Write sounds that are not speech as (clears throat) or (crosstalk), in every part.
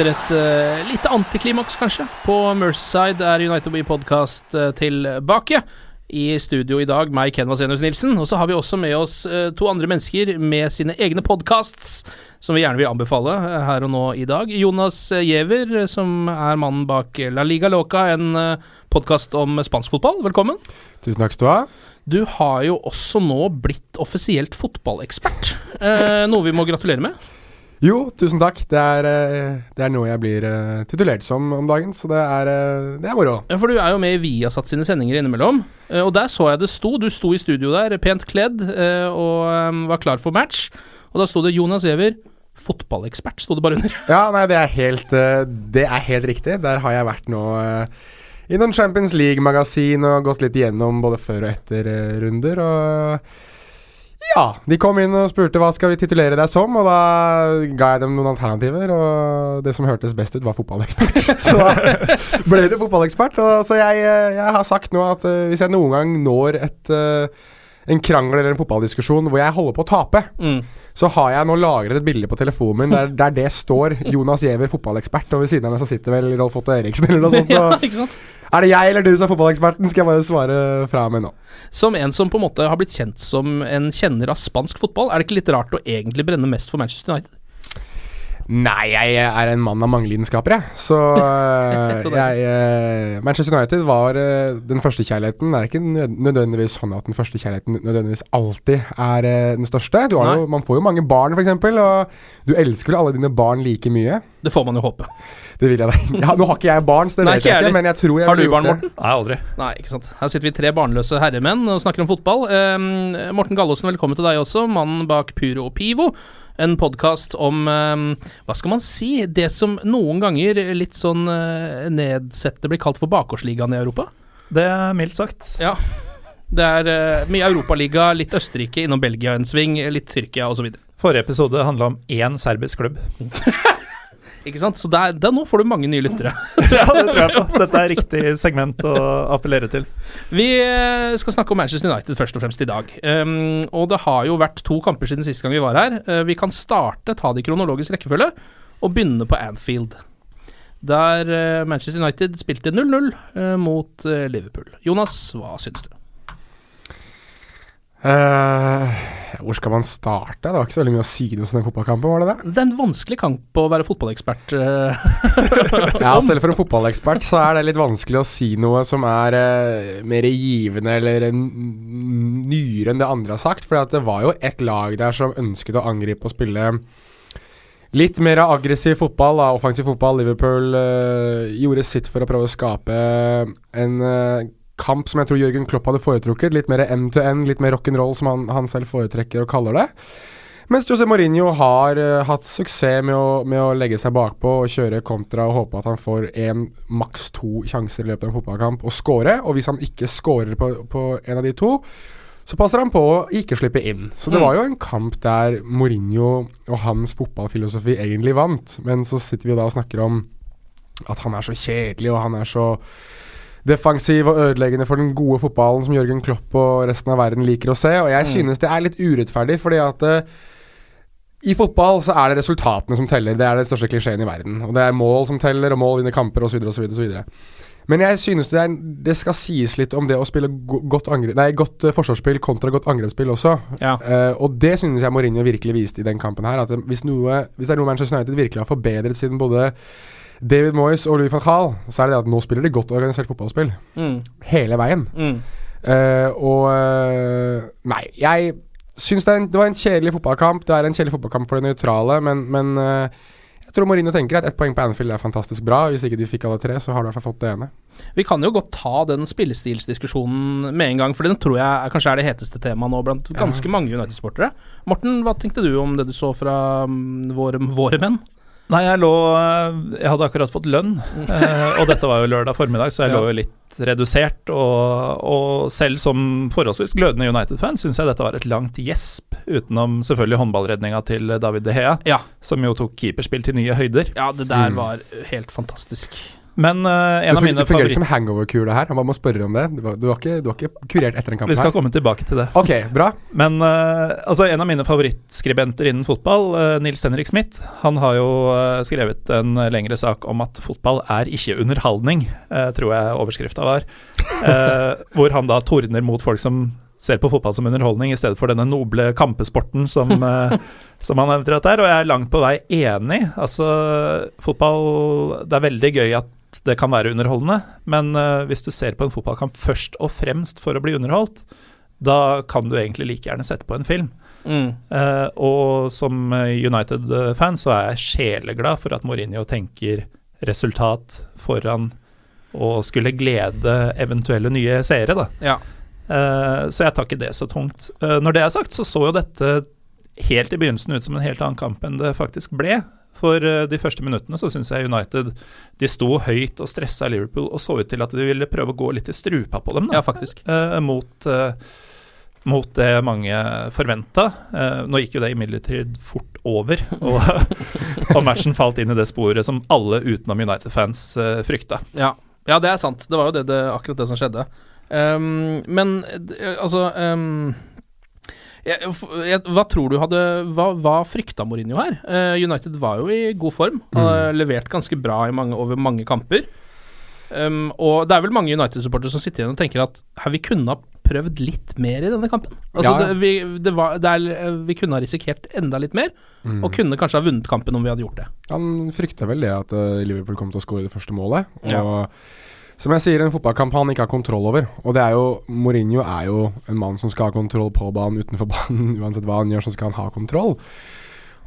Etter et uh, lite antiklimaks, kanskje, på Merceside er United We Podcast uh, tilbake. I studio i dag, meg, Ken Vasenius Nilsen. Og så har vi også med oss uh, to andre mennesker med sine egne podcasts, som vi gjerne vil anbefale her og nå i dag. Jonas Giæver, som er mannen bak La Liga Loca, en podkast om spansk fotball. Velkommen. Tusen takk skal du ha. Du har jo også nå blitt offisielt fotballekspert, noe vi må gratulere med. Jo, tusen takk. Det er, eh, det er noe jeg blir eh, titulert som om dagen, så det er, eh, det er moro. Ja, For du er jo med i Viasat sine sendinger innimellom, og der så jeg det sto. Du sto i studio der, pent kledd, og var klar for match. Og da sto det Jonas Giæver, fotballekspert, sto det bare under. (laughs) Ja, nei, det er helt, det er helt riktig. Der har jeg vært nå i noen Champions League-magasin og gått litt igjennom både før og etter runder. Og ja, de kom inn og spurte hva skal vi titulere deg som, og da ga jeg dem noen alternativer. Og det som hørtes best ut, var fotballekspert. (laughs) så da ble det fotballekspert. Og, så jeg, eh, jeg har sagt nå at eh, hvis jeg noen gang når et eh, en krangel eller en fotballdiskusjon hvor jeg holder på å tape, Mm. så har jeg nå lagret et bilde på telefonen min der, der det står Jonas Giæver, fotballekspert, og ved siden av meg så sitter vel Rolf Otto Eriksen eller noe sånt. (laughs) ja, ikke sant? er det jeg eller du som er fotballeksperten, skal jeg bare svare fra meg nå. Som en som på en måte har blitt kjent som en kjenner av spansk fotball, er det ikke litt rart å egentlig brenne mest for Manchester United? Nei, jeg er en mann av mange lidenskaper, jeg. Så, (laughs) eh, Så jeg eh, Manchester United var eh, den første kjærligheten. Det er ikke nødvendigvis sånn at den første kjærligheten nødvendigvis alltid er den største. Du har jo, man får jo mange barn, f.eks., og du elsker vel alle dine barn like mye. Det får man jo håpe. Det vil jeg da. (laughs) Ja, nå har ikke jeg barn, så det Nei, vet jeg ikke, men jeg tror jeg Har du barn. Morten? Nei, aldri. Nei, ikke sant. Her sitter vi tre barnløse herremenn og snakker om fotball. Um, Morten Gallosen, velkommen til deg også, mannen bak Puro og Pivo. En podkast om um, hva skal man si, det som noen ganger litt sånn uh, nedsettende blir kalt for bakgårdsligaen i Europa. Det er mildt sagt. Ja. Det er uh, mye Europaliga, litt Østerrike, innom Belgia en sving, litt Tyrkia osv. Forrige episode handla om én serbisk klubb. (laughs) Ikke sant? Så der, der nå får du mange nye lyttere. (laughs) ja, det tror jeg på. Dette er riktig segment å appellere til. Vi eh, skal snakke om Manchester United først og fremst i dag. Um, og det har jo vært to kamper siden sist gang vi var her. Uh, vi kan starte, ta det i kronologisk rekkefølge, og begynne på Anfield. Der uh, Manchester United spilte 0-0 uh, mot Liverpool. Jonas, hva syns du? Eh, hvor skal man starte? Det var ikke så veldig mye å si noe om den fotballkampen, var det det? Det er en vanskelig kamp å være fotballekspert. uh, (laughs) Ja, selv for en fotballekspert så er det litt vanskelig å si noe som er uh, mer givende eller nyere enn det andre har sagt. For det var jo et lag der som ønsket å angripe og spille litt mer aggressiv fotball, da, offensiv fotball. Liverpool uh, gjorde sitt for å prøve å skape en eh, kamp som jeg tror Jørgen Klopp hadde foretrukket. Litt mer end-to-end, litt mer rock'n'roll, som han, han selv foretrekker og kaller det. Mens José Mourinho har uh, hatt suksess med å, med å legge seg bakpå og kjøre kontra og håpe at han får én, maks to sjanser i løpet av en fotballkamp og score. Og hvis han ikke scorer på, på en av de to, så passer han på å ikke slippe inn. Så det Mm. var jo en kamp der Mourinho og hans fotballfilosofi egentlig vant. Men så sitter vi da og snakker om at han er så kjedelig, og han er så defensiv og ødeleggende for den gode fotballen som Jørgen Klopp og resten av verden liker å se. Og jeg synes det er litt urettferdig, fordi at uh, i fotball så er det resultatene som teller. Det er den største klisjeen i verden. Og det er mål som teller, og mål vinner kamper osv. osv. Men jeg synes det, er, det skal sies litt om det å spille go godt, angre, nei, godt eh, forsvarsspill kontra godt angrepsspill også. Ja. Uh, og det synes jeg Mourinho virkelig viste i den kampen her. At hvis, noe, hvis det er noe Manchester United virkelig har forbedret siden både David Moyes og Louis van Gaal, så er det det at nå spiller de godt organisert fotballspill. Mm. Hele veien. Mm. Uh, og eh, Nei, jeg syns det, det var en kjedelig fotballkamp. Det er en kjedelig fotballkamp for det nøytrale, men, men uh, jeg tror Marino tenker at ett poeng på Anfield er fantastisk bra. Hvis ikke du fikk alle tre, så har du i hvert fall fått det ene. Vi kan jo godt ta den spillestilsdiskusjonen med en gang, for den tror jeg er, kanskje er det heteste temaet nå blant ganske mange United-sportere. Morten, hva tenkte du om det du så fra mm, våre, våre menn? Nei, jeg lå Jeg hadde akkurat fått lønn, eh, og dette var jo lørdag formiddag, så jeg lå jo litt redusert. Og, og selv som forholdsvis glødende United-fan syns jeg dette var et langt gjesp, utenom selvfølgelig håndballredninga til David De Hea, Ja. som jo tok keeperspill til nye høyder. Ja, det der Mm. var helt fantastisk. Men uh, en Det, av mine det fungerer ikke som hangover-kule her. Man må spørre om det. Du, var, du, ikke, du ikke kurert etter en kamp her. Vi skal her? komme tilbake til det. Ok, bra. Men uh, altså en av mine favorittskribenter innen fotball, uh, Nils Henrik Smith, han har jo skrevet en lengre sak om at fotball er ikke underholdning, tror jeg overskrifta var. (laughs) Hvor han da tordner mot folk som ser på fotball som underholdning, i stedet for denne noble kampesporten som, (laughs) som han hevder at det er. Og jeg er langt på vei enig. Altså, fotball Det er veldig gøy at det kan være underholdende, men eh, hvis du ser på en fotballkamp først og fremst for å bli underholdt, da kan du egentlig like gjerne sette på en film. Mm. Uh, og som United-fan så er jeg sjeleglad for at Mourinho tenker resultat foran å skulle glede eventuelle nye seere, da. Ja. Uh, så jeg tar ikke det så tungt. Uh, når det er sagt, så så jo dette helt i begynnelsen ut som en helt annen kamp enn det faktisk ble. For eh, de første minuttene så syns jeg United de sto høyt og stressa Liverpool og så ut til at de ville prøve å gå litt i strupa på dem. Da ja, faktisk. eh, mot, eh, mot det mange forventa. Eh, nå gikk jo det imidlertid fort over, (laughs) og, og matchen falt inn i det sporet som alle utenom United-fans eh, frykta. Ja. ja, det er sant. Det var jo det, det, akkurat det som skjedde. Um, men eh, altså ehm, jeg, jeg, Hva tror du hadde Hva, hva frykta Mourinho her? Uh, United var jo i god form. Har levert ganske bra i mange, over mange kamper. Um, og det er vel mange United-supportere som sitter igjen og tenker at her, vi kunne ha prøvd litt mer i denne kampen. Altså, Ja, ja. Det, vi, det var, det er, eh, vi kunne ha risikert enda litt mer, Mm. og kunne kanskje ha vunnet kampen om vi hadde gjort det. Han frykta vel det at eh, Liverpool kom til å skåre det første målet. Og Ja. Som jeg sier, en fotballkamp han ikke har kontroll over. Og det er jo Mourinho er jo en mann som skal ha kontroll på banen, utenfor banen. (laughs) Uansett hva han gjør, så skal han ha kontroll.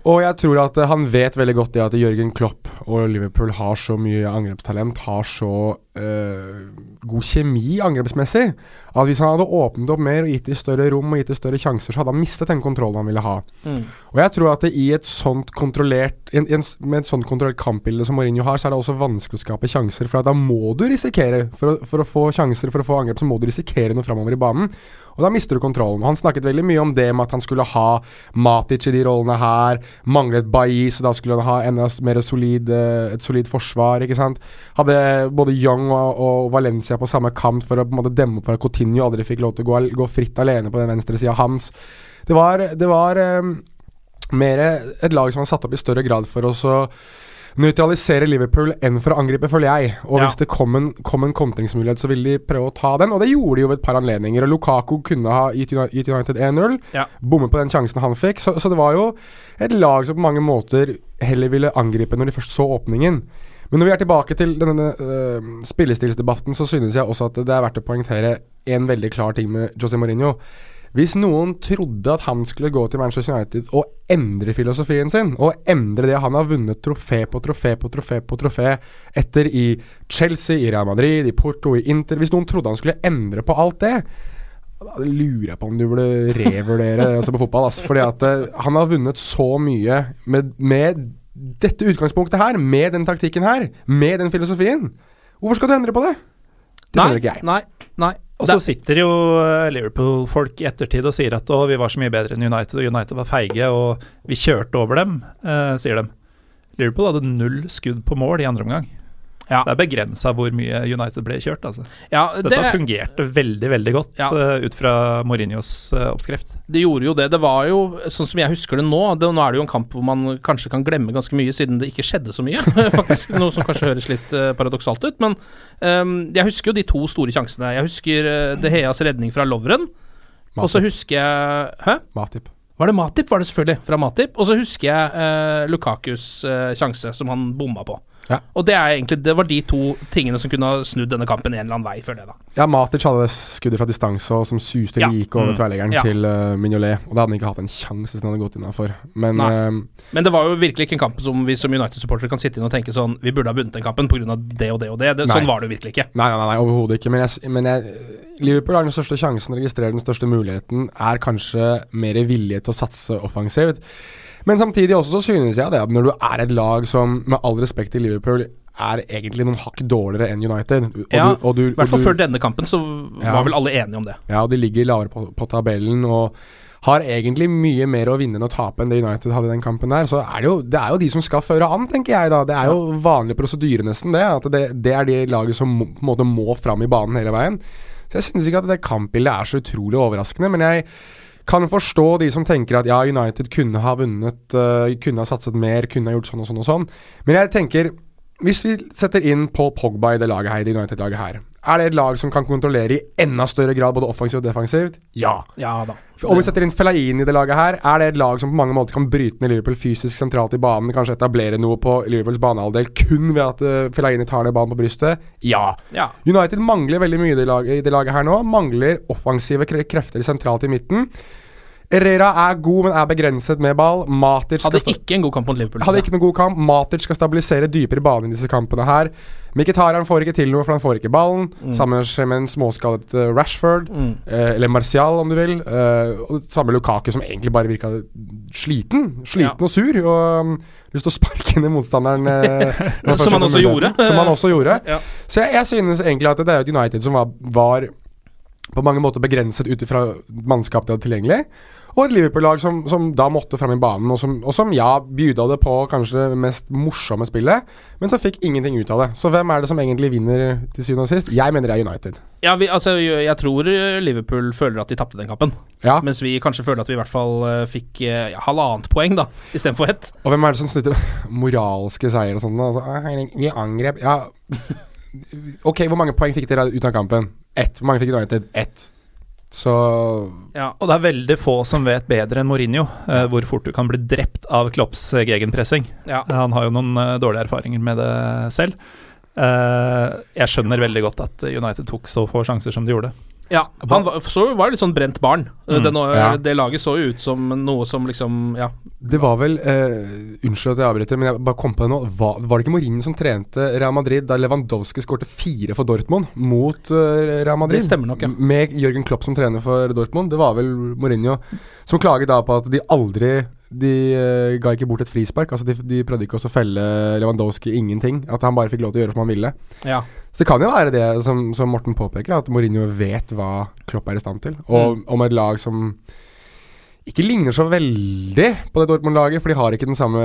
Og jeg tror at eh, han vet veldig godt det at Jørgen Klopp og Liverpool har så mye angrepstalent, har så god kjemi angrepsmessig, at hvis han hadde åpnet opp mer og gitt dem større rom og gitt dem større sjanser, så hadde han mistet den kontrollen han ville ha. Og jeg tror at det i et sånt kontrollert en, en, Med et sånt kontrollert kampbilde som Mourinho har, så er det også vanskelig å skape sjanser. For at da må du risikere. For å, for å få sjanser, for å få angrep, så må du risikere noe framover i banen. Og da mister du kontrollen. Og Han snakket veldig mye om det med at han skulle ha Matic i de rollene her. Manglet Bailly, så da skulle han ha enda mer solid, eh, et solid forsvar. ikke sant? Hadde både Young og, og Valencia på samme kant for å på en måte demme opp for at Coutinho aldri fikk lov til å gå, gå fritt alene på den venstre sida hans. Det var, det var um, mer et lag som var satt opp i større grad for å så nøytralisere Liverpool enn for å angripe, føler jeg. Og Ja. hvis det kom en, kom en kontringsmulighet, så ville de prøve å ta den, og det gjorde de jo ved et par anledninger. Og Lukaku kunne ha gitt United 1-0, Ja. bommet på den sjansen han fikk. Så, så det var jo et lag som på mange måter heller ville angripe når de først så åpningen. Men når vi er tilbake til denne uh, spillestilsdebatten, så synes jeg også at det er verdt å poengtere en veldig klar ting med José Mourinho. Hvis noen trodde at han skulle gå til Manchester United og endre filosofien sin, og endre det han har vunnet trofé på trofé på trofé på trofé etter i Chelsea, i Real Madrid, i Porto, i Inter Hvis noen trodde han skulle endre på alt det, da lurer jeg på om du burde revurdere å se på fotball. Altså, Fordi at uh, han har vunnet så mye med, med dette utgangspunktet her, med den taktikken her, med den filosofien. Hvorfor skal du endre på det? Det skjønner ikke jeg. Nei. Nei. Og så sitter jo eh, Liverpool-folk i ettertid og sier at å, vi var så mye bedre enn United, og United var feige, og vi kjørte over dem, eh, sier de. Liverpool hadde null skudd på mål i andre omgang. Ja. Det er begrensa hvor mye United ble kjørt. Altså. ja, Dette det, fungerte veldig veldig godt Ja. eh, ut fra Mourinhos eh, oppskrift. det gjorde jo det. Det var jo, sånn som jeg husker det nå det, Nå er det jo en kamp hvor man kanskje kan glemme ganske mye, siden det ikke skjedde så mye. (laughs) Faktisk Noe som kanskje høres litt uh, paradoksalt ut. Men um, jeg husker jo de to store sjansene. Jeg husker uh, De Heas redning fra Lovren. Og så husker jeg Hæ? Matip. Var det Matip? Var det selvfølgelig, fra Matip. Og så husker jeg Lukakus sjanse, som han bomma på. Ja. Og det er egentlig Det var de to tingene som kunne ha snudd denne kampen en eller annen vei, Før det da. Ja, Matic hadde skuddet fra distanse og som suste Ja. like over Mm. tverrleggeren Ja. til uh, Mignolet. Og da hadde han ikke hatt en sjanse hvis han hadde gått innafor. Men eh, Men det var jo virkelig ikke en kamp som vi som United-supportere kan sitte inn og tenke sånn Vi burde ha vunnet den kampen pga. det og det og det. det sånn var det jo virkelig ikke. Nei, nei, nei, nei overhodet ikke. Men, jeg, men jeg, Liverpool har den største sjansen, registrerer den største muligheten, er kanskje mer villige til å satse offensivt. Men samtidig også så synes jeg det at når du er et lag som, med all respekt til Liverpool, er egentlig noen hakk dårligere enn United og Ja, I hvert fall før denne kampen så Ja. var vel alle enige om det. Ja, og de ligger lavere på, på tabellen og har egentlig mye mer å vinne enn å tape enn det United hadde i den kampen der. Så er det jo, det er jo de som skal føre an, tenker jeg da. Det er jo vanlig prosedyre nesten, det. At det, det er de laget som må, på en måte må fram i banen hele veien. Så jeg synes ikke at det kampbildet er så utrolig overraskende. Men jeg kan forstå de som tenker at ja, United kunne ha vunnet, uh, kunne ha satset mer, kunne ha gjort sånn og sånn og sånn. Men jeg tenker hvis vi setter inn Paul Pogba i det laget her, det United-laget her, er det et lag som kan kontrollere i enda større grad både offensivt og defensivt? Ja. Ja da. Om vi setter inn Fellaini i det laget her, er det et lag som på mange måter kan bryte ned Liverpool fysisk sentralt i banen, kanskje etablere noe på Liverpools banehalvdel kun ved at uh, Fellaini tar ned banen på brystet? Ja. Ja. United mangler veldig mye i det laget, i det laget her nå. Mangler offensive krefter sentralt i midten. Herrera er god, men er begrenset med ball. Matic Hadde ikke en god kamp mot Liverpool. hadde ikke noen god kamp. Matic skal stabilisere dypere bane i disse kampene her. Mkhitaryan får ikke til noe, for han får ikke ballen. Sammen med en småskadet eh, Rashford. Mm. Eh, eller Martial, om du vil. Eh, og samme Lukaku, som egentlig bare virka sliten. Sliten Ja. og sur. Og um, lyst til å sparke ned motstanderen. eh, (laughs) Som han også gjorde. Som han også gjorde. Ja. Så jeg, jeg synes egentlig at det er et United som var, var på mange måter begrenset ut ifra mannskap de hadde tilgjengelig. Og et Liverpool-lag som, som da måtte fram i banen, og som, og som ja, bjuda det på kanskje det mest morsomme spillet, men som fikk ingenting ut av det. Så hvem er det som egentlig vinner til syvende og sist? Jeg mener det er United. Ja, vi, altså, jeg tror Liverpool føler at de tapte den kampen. Ja. Mens vi kanskje føler at vi i hvert fall eh, fikk eh, ja, halvannet poeng, da, istedenfor ett. Og hvem er det som snytter (laughs) moralske seier og sånn? Altså, «Ah, vi angrep Ja. (laughs) Ok, hvor mange poeng fikk dere ut av kampen? Ett. Hvor mange fikk United? Ett. Så Ja. Og det er veldig få som vet bedre enn Mourinho eh, hvor fort du kan bli drept av Klopps eh, gegenpressing. Ja. Han har jo noen eh, dårlige erfaringer med det selv. Eh, jeg skjønner veldig godt at United tok så få sjanser som de gjorde. Ja, han var, så var jo litt sånn brent barn. Eh, Mm, Den, ja. Det laget så jo ut som noe som liksom Ja. Det var vel eh, Unnskyld at jeg avbryter, men jeg bare kom på det nå. Var, var det ikke Mourinho som trente Real Madrid da Lewandowski skårte fire for Dortmund mot uh, Real Madrid? Det stemmer nok, ja. Med Jørgen Klopp som trener for Dortmund. Det var vel Mourinho som klaget da på at de aldri De eh, ga ikke bort et frispark. Altså de, de prøvde ikke å felle Lewandowski ingenting. At han bare fikk lov til å gjøre som han ville. ja. Så det kan jo være det som, som Morten påpeker, at Mourinho vet hva Klopp er i stand til. Og om et lag som ikke ligner så veldig på det Dortmund-laget, for de har ikke den samme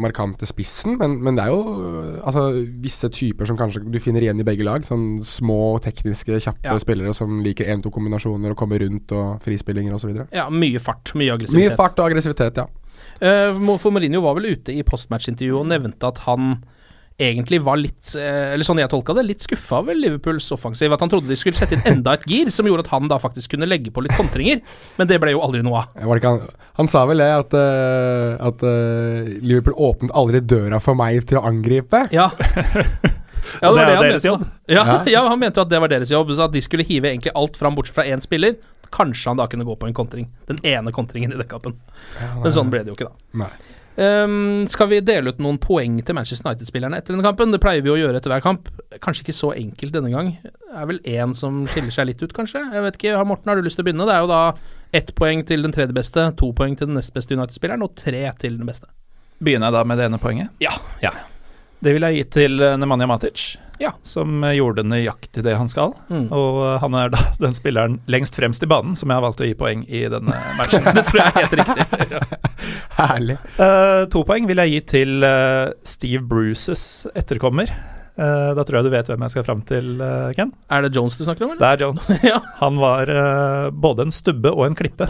markante spissen, men, men det er jo øh, altså, visse typer som kanskje du finner igjen i begge lag. Sånn små, tekniske, kjappe Ja. spillere som liker én-to kombinasjoner og kommer rundt og frispillinger osv. ja mye fart, mye aggressivitet. Mye fart og aggressivitet, ja. Uh, for Mourinho var vel ute i postmatch-intervjuet og nevnte at han egentlig var litt eh, Eller sånn jeg tolka det, litt skuffa over Liverpools offensiv. At han trodde de skulle sette inn enda et gir, som gjorde at han da faktisk kunne legge på litt kontringer. Men det ble jo aldri noe av. Var ikke han, han sa vel det, at, øh, at uh, Liverpool åpnet aldri døra for meg til å angripe. Ja. (laughs) Ja, Og det var det, han deres mente. jobb. Ja, Ja. ja, han mente jo at det var deres jobb. Så at de skulle hive egentlig alt fram, bortsett fra én spiller. Kanskje han da kunne gå på en kontring. Den ene kontringen i den Ja, Men sånn ble det jo ikke, da. Nei. Ehm, skal vi dele ut noen poeng til Manchester United-spillerne etter denne kampen? Det pleier vi å gjøre etter hver kamp. Kanskje ikke så enkelt denne gang. Det er vel én som skiller seg litt ut, kanskje? Jeg vet ikke, Morten, har du lyst til å begynne? Det er jo da ett poeng til den tredje beste, to poeng til den nest beste United-spilleren, og tre til den beste. Begynner jeg da med det ene poenget? Ja. Det vil jeg gi til eh, Nemanja Matic. Ja. som eh, gjorde nøyaktig det han skal. Mm. Og eh, han er da (laughs) den spilleren lengst fremst i banen som jeg har valgt å gi poeng i denne matchen. Det tror jeg er helt riktig. (laughs) Herlig. Uh, to poeng vil jeg gi til uh, Steve Bruces etterkommer. Uh, da tror jeg du vet hvem jeg skal fram til, Ken. Er det Jones du snakker om, Eller? Det er Jones. (laughs) ja, Han var både en stubbe og en klippe,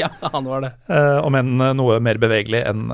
ja, han var det. om enn noe mer bevegelig enn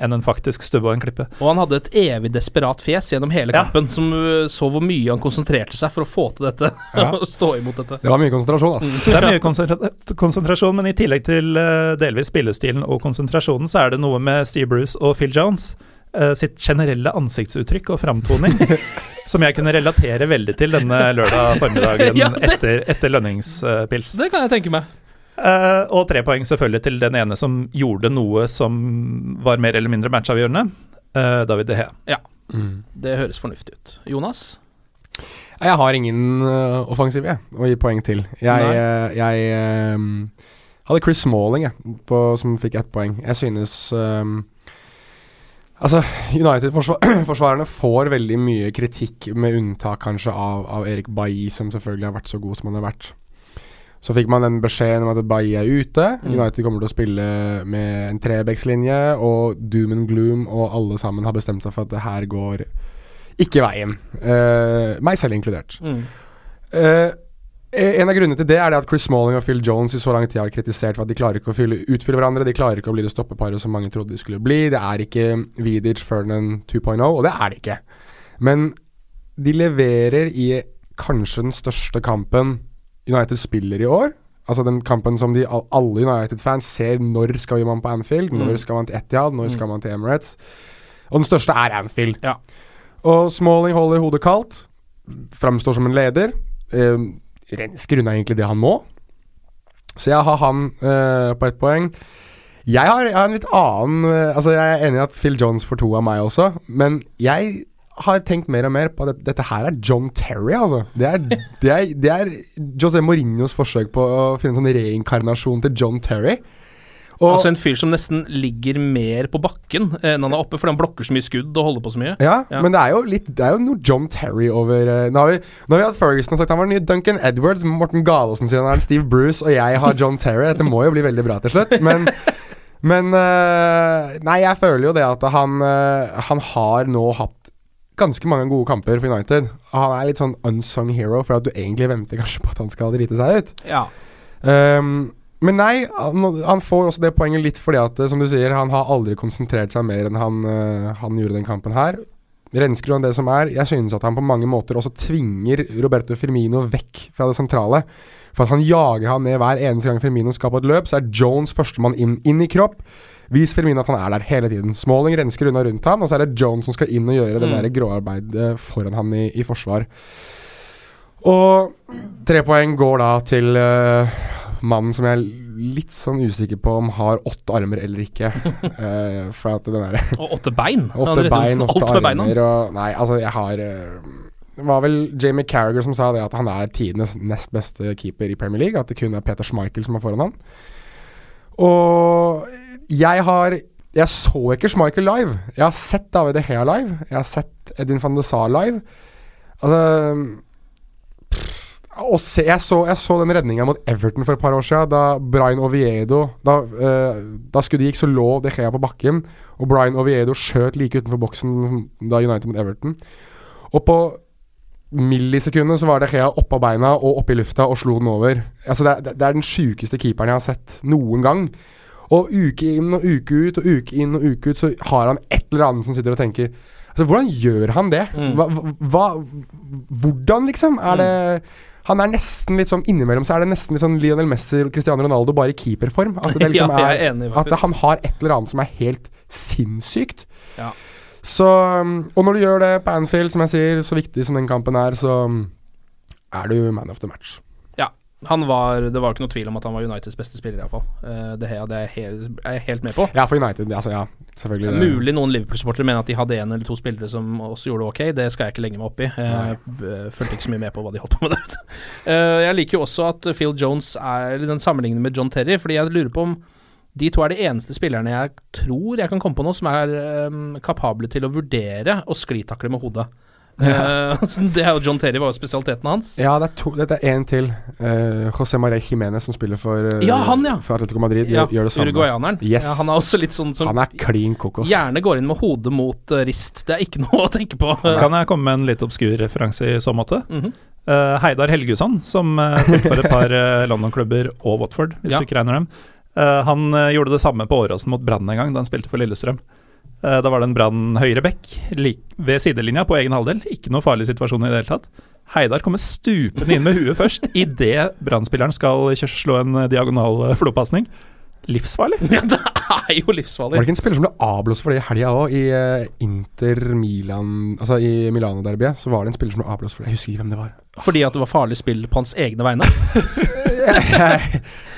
enn en faktisk stubbe og en klippe. Og han hadde et evig desperat fjes gjennom hele Ja. som uh, så hvor mye han konsentrerte seg for å få til dette. (laughs) Ja. Og stå imot dette. Det var mye konsentrasjon, ass. Det er mye konsentra konsentrasjon, men i tillegg til eh, delvis spillestilen og konsentrasjonen, så er det noe med Steve Bruce og Phil Jones eh, sitt generelle ansiktsuttrykk og framtoning (laughs) som jeg kunne relatere veldig til denne lørdag formiddagen (laughs) Ja, det- etter, etter lønningspils. Det kan jeg tenke meg. Eh, og tre poeng selvfølgelig til den ene som gjorde noe som var mer eller mindre matchavgjørende. Uh, David De Hea. Mm. Det høres fornuftig ut. Jonas? Jeg har ingen uh, offensiv jeg, å gi poeng til. Jeg, jeg ehm, hadde Chris Smalling jeg, på, som fikk ett poeng. Jeg synes ehm, Altså, United-forsvarerne (clears throat) får veldig mye kritikk, med unntak kanskje av, av Erik Bailly, som selvfølgelig har vært så god som han har vært. Så fikk man den beskjeden om at Bailly er ute. Mm. United kommer til å spille med en trebekslinje, og doom and gloom, og alle sammen har bestemt seg for at det her går ikke veien. Uh, meg selv inkludert. Mm. Uh, en av grunnene til det er det at Chris Smalling og Phil Jones i så lang tid har kritisert for at de klarer ikke å fylle, utfylle hverandre. De klarer ikke å bli det stoppeparet som mange trodde de skulle bli. Det er ikke Vidic Ferdinand 2.0, og det er det ikke. Men de leverer i kanskje den største kampen United spiller i år. Altså den kampen som de, alle United-fans ser når skal man på Anfield, Mm. når skal man til Etihad, når skal man til Emirates. Og den største er Anfield. Ja. Og Smalling holder hodet kaldt. Framstår som en leder. Eh, rensker unna egentlig det han må. Så jeg har han eh, på ett poeng. Jeg har, jeg har en litt annen eh, Altså Jeg er enig i at Phil Jones får to av meg også, men jeg har tenkt mer og mer på at dette, her er John Terry, altså. Det er, det er, det er José Mourinhos forsøk på å finne en sånn reinkarnasjon til John Terry. Og, Altså en fyr som nesten ligger mer på bakken eh, enn han er oppe, fordi han blokker så mye skudd og holder på så mye. Ja, Ja. men det er jo litt Det er jo noe John Terry over uh, Nå har vi Nå har vi hatt Ferguson og sagt han var den nye Duncan Edwards, Morten Galaasen sier han er Steve Bruce, og jeg har John Terry. Dette må jo bli veldig bra til slutt, men Men eh, Nei, jeg føler jo det at han eh, Han har nå hatt ganske mange gode kamper for United. Han er litt sånn unsung hero, for at du egentlig venter kanskje på at han skal drite seg ut. Ja. Um, men nei, han, han får også det poenget litt fordi at, eh, som du sier, han har aldri konsentrert seg mer enn han, uh, han gjorde den kampen her. Rensker han det som er, jeg synes at han på mange måter også tvinger Roberto Firmino vekk fra det sentrale. For at han jager han ned hver eneste gang Firmino skal på et løp, så er Jones førstemann inn, inn i kropp. Vis Firmino at han er der hele tiden. Smalling rensker unna rundt han, og så er det Jones som skal inn og gjøre det Mm. der gråarbeidet foran han i, i forsvar. Og tre poeng går da til uh, mannen som jeg er litt sånn usikker på om har åtte armer eller ikke. uh, (laughs) for at den der Og åtte bein. Åtte bein, åtte alt beina. armer og Nei, altså, jeg har eh, Det var vel Jamie Carragher som sa det at han er tidenes nest beste keeper i Premier League. At det kun er Peter Schmeichel som er foran han. Og jeg har Jeg så ikke Schmeichel live. Jeg har sett David De Gea live. Jeg har sett Edin van de Saar live. Altså pff, og se, jeg, så, jeg så den redninga mot Everton for et par år siden, da Brian Oviedo Da, uh, da skuddet gikk, så lå De Gea på bakken, og Brian Oviedo skjøt like utenfor boksen da United mot Everton. Og på millisekundet så var De Gea oppå beina og oppe i lufta og slo den over. Altså det, det er den sjukeste keeperen jeg har sett noen gang. Og uke inn og uke ut og uke inn og uke ut så har han et eller annet som sitter og tenker Altså, hvordan gjør han det? Mm. Hva, hva, hvordan, liksom? Er det Han er nesten litt sånn Innimellom så er det nesten litt sånn Lionel Messi og Cristiano Ronaldo bare i keeperform. At det (laughs) liksom Ja, er, er enig, At han har et eller annet som er helt sinnssykt. Ja. Så Og når du gjør det på Anfield, som jeg sier, så viktig som den kampen er, så er du man of the match. Han var, det var ikke noe tvil om at han var Uniteds beste spiller, iallfall. Uh, det her det er, jeg helt, er jeg helt med på. Ja, for United. Altså, ja, selvfølgelig. Det mulig noen Liverpool-supportere mener at de hadde en eller to spillere som også gjorde det ok. Det skal jeg ikke legge meg opp i. Jeg b- fulgte ikke så mye med på hva de holdt på med der ute. (laughs) Eh, jeg liker jo også at Phil Jones er den sammenlignende med John Terry, fordi jeg lurer på om de to er de eneste spillerne jeg tror jeg kan komme på nå som er um, kapable til å vurdere å sklitakle med hodet. Eh, (laughs) det er jo John Terry var jo spesialiteten hans. Ja, det er to, dette er én til. Uh, José María Jiménez, som spiller for, uh, Ja, han, ja. for Atletico Madrid, Ja, gjør, det samme. Uruguayaneren. Yes. Ja, han er også litt sånn som Han er klin kokos. gjerne går inn med hodet mot uh, rist. Det er ikke (laughs) noe å tenke på. Kan jeg komme med en litt obskur referanse i så måte? Mhm. Eh, Heidar Helgusson, som uh, spilte for et par uh, (laughs) London-klubber og Watford, hvis Ja. du ikke regner dem. Eh, han gjorde det samme på Åråsen mot Brann en gang, da han spilte for Lillestrøm. Eh, da var det en Brann høyre bekk ved sidelinja på egen halvdel. Ikke noe farlig situasjon i det hele tatt. Heidar kommer stupende inn med huet først, idet Brann-spilleren skal slå en eh, diagonal uh, flopasning. Livsfarlig. Ja, det er jo livsfarlig. Var det ikke en spiller som ble avblåst for det i helga òg, i eh, Inter Milan Altså i Milano-derbyet, så var det en spiller som ble avblåst for det. Jeg husker ikke hvem det var. Fordi at det var farlig spill på hans egne vegne. (laughs)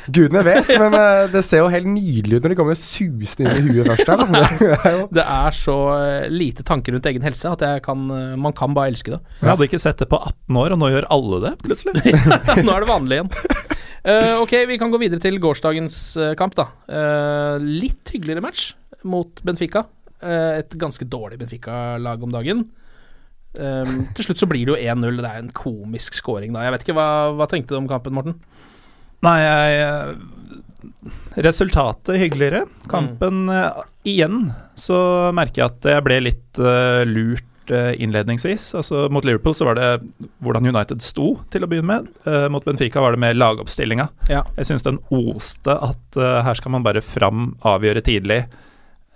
Gudene vet, men eh, det ser jo helt nydelig ut når de kommer susende inn i huet først her. (laughs) Det er Det er så eh, lite tanker rundt egen helse at jeg kan, man kan bare elske det. Jeg hadde ikke sett det på 18 år, og nå gjør alle det, plutselig. (laughs) Nå er det vanlig igjen. Eh, ok, vi kan gå videre til gårsdagens eh, kamp, da. Uh, litt hyggeligere match mot Benfica. Uh, et ganske dårlig Benfica-lag om dagen. Um, til slutt så blir det jo 1-0. Det er en komisk scoring, da. Jeg vet ikke, hva, hva tenkte du om kampen, Morten? Nei, jeg Resultatet hyggeligere. Kampen eh, Igjen så merker jeg at jeg ble litt lurt innledningsvis. Altså Mot Liverpool så var det hvordan United sto, til å begynne med. Uh, mot Benfica var det mer lagoppstillinga. Ja. Jeg syns den oste at uh, her skal man bare fram, avgjøre tidlig,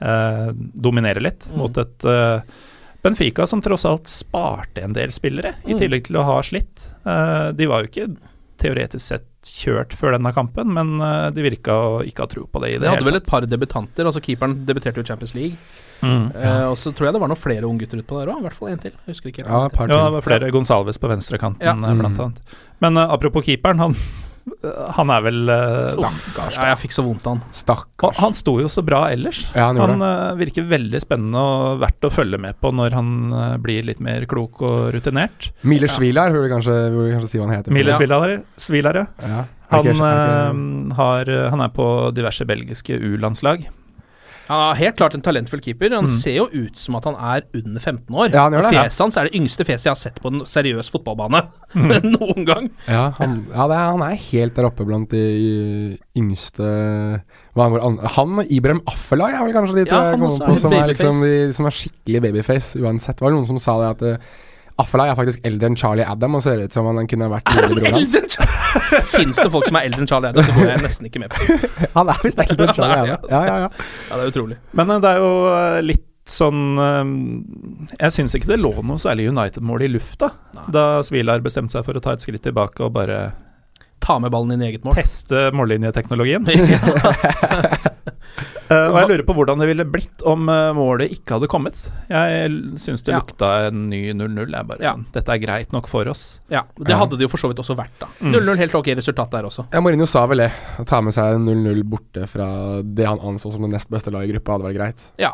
uh, dominere litt, Mm. mot et eh, Benfica som tross alt sparte en del spillere, i Mm. tillegg til å ha slitt. Eh, de var jo ikke teoretisk sett kjørt før denne kampen, men eh, de virka å ikke ha tro på det i det De hadde vel et par debutanter. Altså Keeperen debuterte jo Champions League. Mm. Eh, og så tror jeg det var noen flere unggutter utpå der òg. I hvert fall en til. Jeg husker ikke. Ja, par Ja, det var flere. Gonsalves på venstrekanten, Ja. Mm. blant annet. Men uh, apropos keeperen, han, (laughs) han er vel uh, Stakkars. Ja, jeg fikk så vondt av han. Stakkars. Han sto jo så bra ellers. Ja, han Han uh, virker veldig spennende og verdt å følge med på når han uh, blir litt mer klok og rutinert. Mile Schwilar, burde du kanskje, kanskje si hva han heter. Miles. Svilar, Svilar, ja. Han, eh, har, han er på diverse belgiske U-landslag. Han er helt klart en talentfull keeper. Han Mm. ser jo ut som at han er under 15 år. Ja, han gjør det, ja. Fjeset hans er det yngste fjeset jeg har sett på en seriøs fotballbane (laughs) Mm. noen gang. Ja, han, ja det er, han er helt der oppe blant de yngste hva angår Han og Ibrahim Affelay er vel kanskje de to jeg kommer er på som er, liksom, de, som er skikkelig babyface uansett. Det var noen som sa det at Affelay er faktisk eldre enn Charlie Adam og ser ut som han kunne vært lillebroren (laughs) hans. (laughs) Fins det folk som er eldre enn Charlie Adam? Det går jeg nesten ikke med på. (laughs) Han er visst eldre enn Charlie Adam. Ja, ja, ja. Ja, det er utrolig. Men eh, det er jo eh, litt sånn eh, Jeg syns ikke det lå noe særlig United-mål i lufta Nei. da Svilar bestemte seg for å ta et skritt tilbake og bare Ta med ballen inn i eget mål. teste mållinjeteknologien. Eh, og jeg lurer på hvordan det ville blitt om eh, målet ikke hadde kommet. Jeg syns det Ja. lukta en ny 0-0. Jeg bare Ja. sånn Dette er greit nok for oss. ja, Det hadde det jo for så vidt også vært, da. Mm. 0-0, helt ok resultat der også. Ja, Mourinho sa vel det. Å ta med seg 0-0 borte fra det han anså som det nest beste laget i gruppa, hadde vært greit. Ja.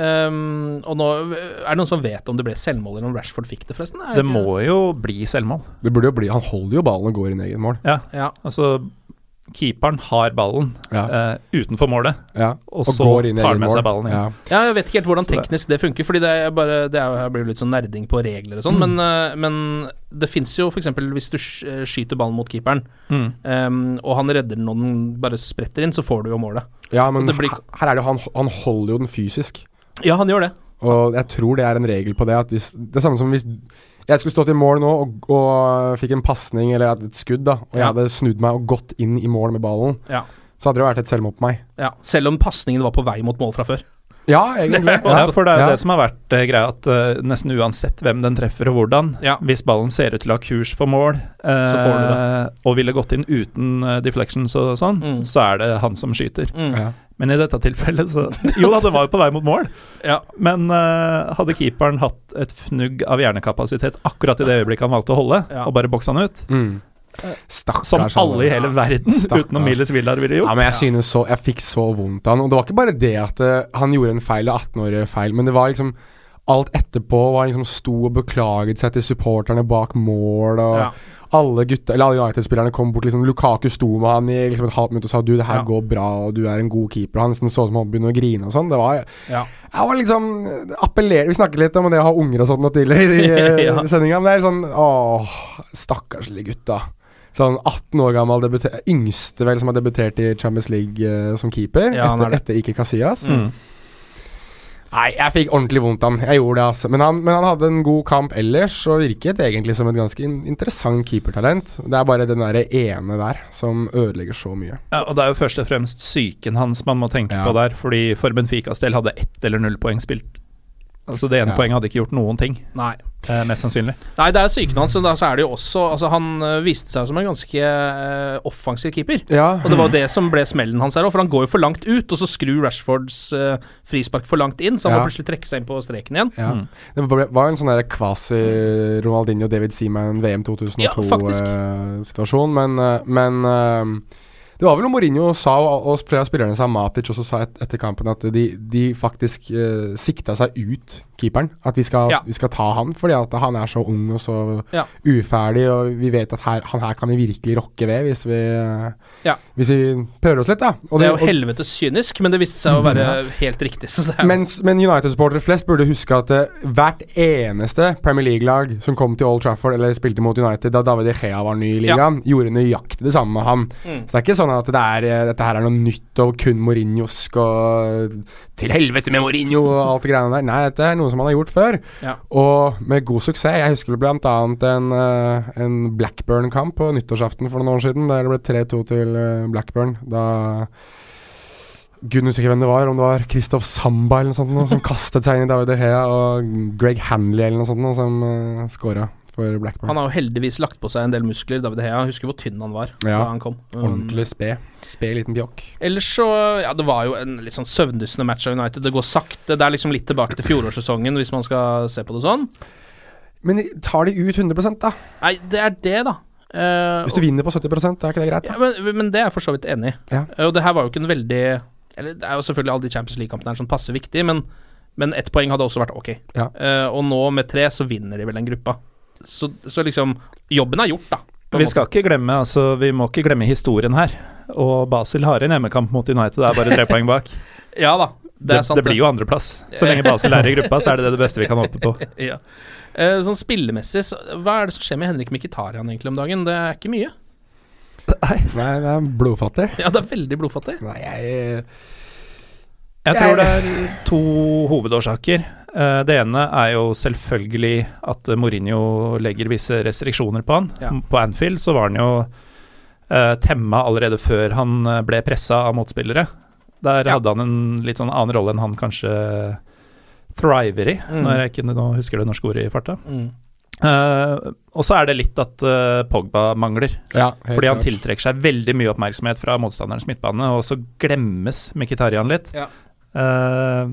Um, og nå Er det noen som vet om det ble selvmål, eller om Rashford fikk det, forresten? Det må jo bli selvmål. Det burde jo bli Han holder jo ballen og går inn i eget mål. Ja, Ja. altså Keeperen har ballen Ja. uh, utenfor målet, ja. og, så tar han med seg ballen inn. Ja. Ja, jeg vet ikke helt hvordan teknisk det funker, Fordi det er bare Det er jeg blir litt sånn nerding på regler og sånn, Mm. men, uh, men det fins jo f.eks. hvis du eh, skyter ballen mot keeperen, Mm. um, og han redder den og den bare spretter inn, så får du jo målet. ja, men blir- her- her er det jo han, han holder jo den fysisk. Ja, han gjør det. Og jeg tror det er en regel på det. At hvis, det samme som hvis jeg skulle stått i mål nå og, og fikk en pasning eller et skudd, da, og jeg Ja. hadde snudd meg og gått inn i mål med ballen, Ja. så hadde det vært et selvmål på meg. Ja, Selv om pasningen var på vei mot mål fra før. Ja, egentlig. (laughs) Er Ja, for det er jo ja. det som har vært eh, greia, at eh, nesten uansett hvem den treffer og hvordan, Ja. hvis ballen ser ut til å ha kurs for mål, eh, og ville gått inn uten eh, deflections og sånn, Mm. så er det han som skyter. Mm. Men i dette tilfellet så Jo da, det var jo på vei mot mål, Ja. men uh, hadde keeperen hatt et fnugg av hjernekapasitet akkurat i det øyeblikket han valgte å holde, Ja. og bare boksa han ut, Mm. Stakkars. som alle i hele verden Stakkars. utenom Miles Villar ville gjort. Ja, men jeg synes så Jeg fikk så vondt av han. Og det var ikke bare det at uh, han gjorde en feil, 18-årig feil, men det var liksom Alt etterpå var han liksom sto og beklaget seg til supporterne bak mål, og Ja. Alle gutta Eller alle United-spillerne kom bort liksom Lukaku sto med han i liksom et halvt minutt og sa Du, det her Ja. går bra, og du er en god keeper. Han nesten så ut som han begynte å grine og sånn. Det var Ja. Jeg var liksom appellerer Vi snakket litt om det å ha unger og sånt tidligere i (laughs) eh, Ja. sendinga, men det er sånn Åh, stakkarslige gutta. Sånn 18 år gammel yngste vel som har debutert i Champions League uh, som keeper, Ja, er etter, etter Ike Casillas. Mm. Nei, jeg fikk ordentlig vondt av han. Jeg gjorde det, altså. Men han, men han hadde en god kamp ellers, og virket egentlig som et ganske in interessant keepertalent. Det er bare den derre ene der som ødelegger så mye. Ja, og Det er jo først og fremst psyken hans man må tenke Ja. på der. Fordi for Benficas del hadde ett eller null poeng spilt Altså Det ene Ja. poenget hadde ikke gjort noen ting, Nei. Eh, mest sannsynlig. Nei, det er psyken hans, men da så er det jo også Altså, han øh, viste seg som en ganske øh, offensiv keeper. Ja, Og det var jo det som ble smellen hans her òg, for han går jo for langt ut, og så skrur Rashfords øh, frispark for langt inn, så han Ja. må plutselig trekke seg inn på streken igjen. ja. Mm. Det var en sånn der kvasi Ronaldinho David Seaman VM Ja, faktisk. 2002-situasjon, men, eh, men eh, det var vel noe Mourinho sa, og, flere av spillerne sa Matic også sa et, etter kampen, at de, de faktisk eh, sikta seg ut keeperen. At vi skal, Ja. vi skal ta han, fordi at han er så ung og så Ja. uferdig, og vi vet at her, han her kan vi virkelig rokke ved hvis vi, eh, Ja. hvis vi prøver oss litt, da. Og det er og- jo helvete kynisk, men det viste seg å være helt riktig. Mens, men United-supportere flest burde huske at eh, hvert eneste Premier League-lag som kom til Old Trafford eller spilte mot United da David De var ny i ligaen, gjorde nøyaktig det samme med han. Mm. Så det er ikke sånn at det er, eh, dette her er noe nytt og kun Mourinhosk og til helvete med Mourinho og alt det greiene der. Nei, dette er noe som han har gjort før, Ja. og med god suksess. Jeg husker blant annet en, eh, en Blackburn-kamp på nyttårsaften for noen år siden, der det ble 3-2 til eh, Blackburn. Da Gud husker ikke hvem det var, om det var Kristoff Samba eller noe sånt, noe, som (laughs) kastet seg inn i David De Hea, og Greg Hanley eller noe sånt, noe, som uh, scora for Blackburn. Han har jo heldigvis lagt på seg en del muskler, David Hea. Husker hvor tynn han var Ja. da han kom. Um, Ordentlig sped. Sped liten pjokk. Ellers så Ja, det var jo en litt sånn søvndyssende match av United. Det går sakte. Det er liksom litt tilbake til fjorårssesongen, hvis man skal se på det sånn. Men tar de ut 100 da? Nei, det er det, da. Uh, Hvis du vinner på 70 er ikke det greit? ja, da? men, men det er jeg for så vidt enig i. Ja. Uh, Og det her var jo ikke en veldig Eller det er jo selvfølgelig alle de Champions League-kampene her som passer viktig, men, men ett poeng hadde også vært ok. Ja. Uh, og nå med tre så vinner de vel den gruppa. Så, så liksom Jobben er gjort, da. Vi skal ikke glemme altså vi må ikke glemme historien her. Og Basel har en hjemmekamp mot United, det er bare tre poeng bak. (laughs) Ja da, det Det, er sant. det blir jo andreplass. Så lenge Basel er i gruppa, så er det det, det beste vi kan håpe på. (laughs) ja. Eh, sånn spillemessig, så, hva er det som skjer med Henrik Mkhitaryan egentlig om dagen? Det er ikke mye. Nei, det er blodfattig. Ja, det er veldig blodfattig. Nei, jeg Jeg tror det er to hovedårsaker. Eh, Det ene er jo selvfølgelig at Mourinho legger visse restriksjoner på han. Ja. På Anfield så var han jo eh, temma allerede før han eh, ble pressa av motspillere. Der Ja. hadde han en litt sånn annen rolle enn han kanskje thriver i, Mm. når jeg ikke nå husker det norske ordet i farta. Mm. Uh, og så er det litt at uh, Pogba mangler. Ja, Fordi han tiltrekker seg veldig mye oppmerksomhet fra motstanderens midtbane, og så glemmes Mkhitaryan litt. Ja. Eh,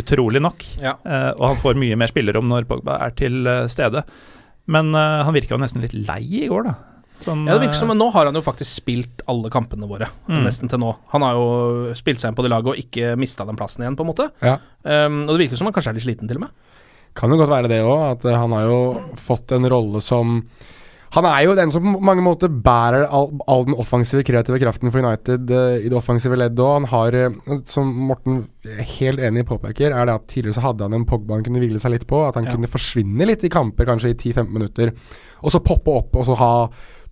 utrolig nok. Ja. Eh, og han får mye mer spillerom når Pogba er til eh, stede. Men eh, han virka jo nesten litt lei i går, da. Sånn, Ja, det virker som, men Nå har han jo faktisk spilt alle kampene våre, Mm. nesten til nå. Han har jo spilt seg inn på det laget og ikke mista den plassen igjen, på en måte. Ja. Um, og det virker som han kanskje er litt sliten, til og med. Kan jo godt være det òg, at han har jo fått en rolle som Han er jo den som på mange måter bærer all, all den offensive, kreative kraften for United uh, i det offensive leddet òg. Han har, uh, som Morten helt enig påpeker, er det at tidligere så hadde han en Pogba han kunne hvile seg litt på. At han Ja. kunne forsvinne litt i kamper, kanskje i 10-15 minutter. Og så poppe opp og så ha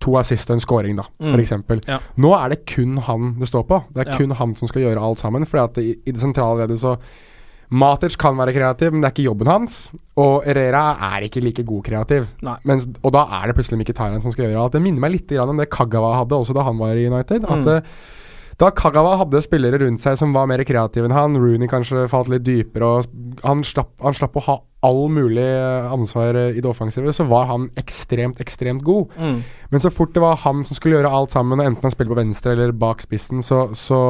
to assist og en scoring, da, Mm. eksempel. Ja. Nå er det kun han det står på. Det er Ja. kun han som skal gjøre alt sammen. For i, i det sentrale leddet så Matic kan være kreativ, men det er ikke jobben hans. Og Herrera er ikke like god kreativ. Mens, og da er det plutselig Mkhitaryan som skal gjøre alt. Det minner meg litt om det Kagawa hadde også da han var i United. At mm. Da Kagawa hadde spillere rundt seg som var mer kreative enn han, Rooney kanskje falt litt dypere, og han slapp, han slapp å ha all mulig eh, ansvar eh, i det offensive, så var han ekstremt, ekstremt god. Mm. Men så fort det var han som skulle gjøre alt sammen, og enten han spilte på venstre eller bak spissen, så, så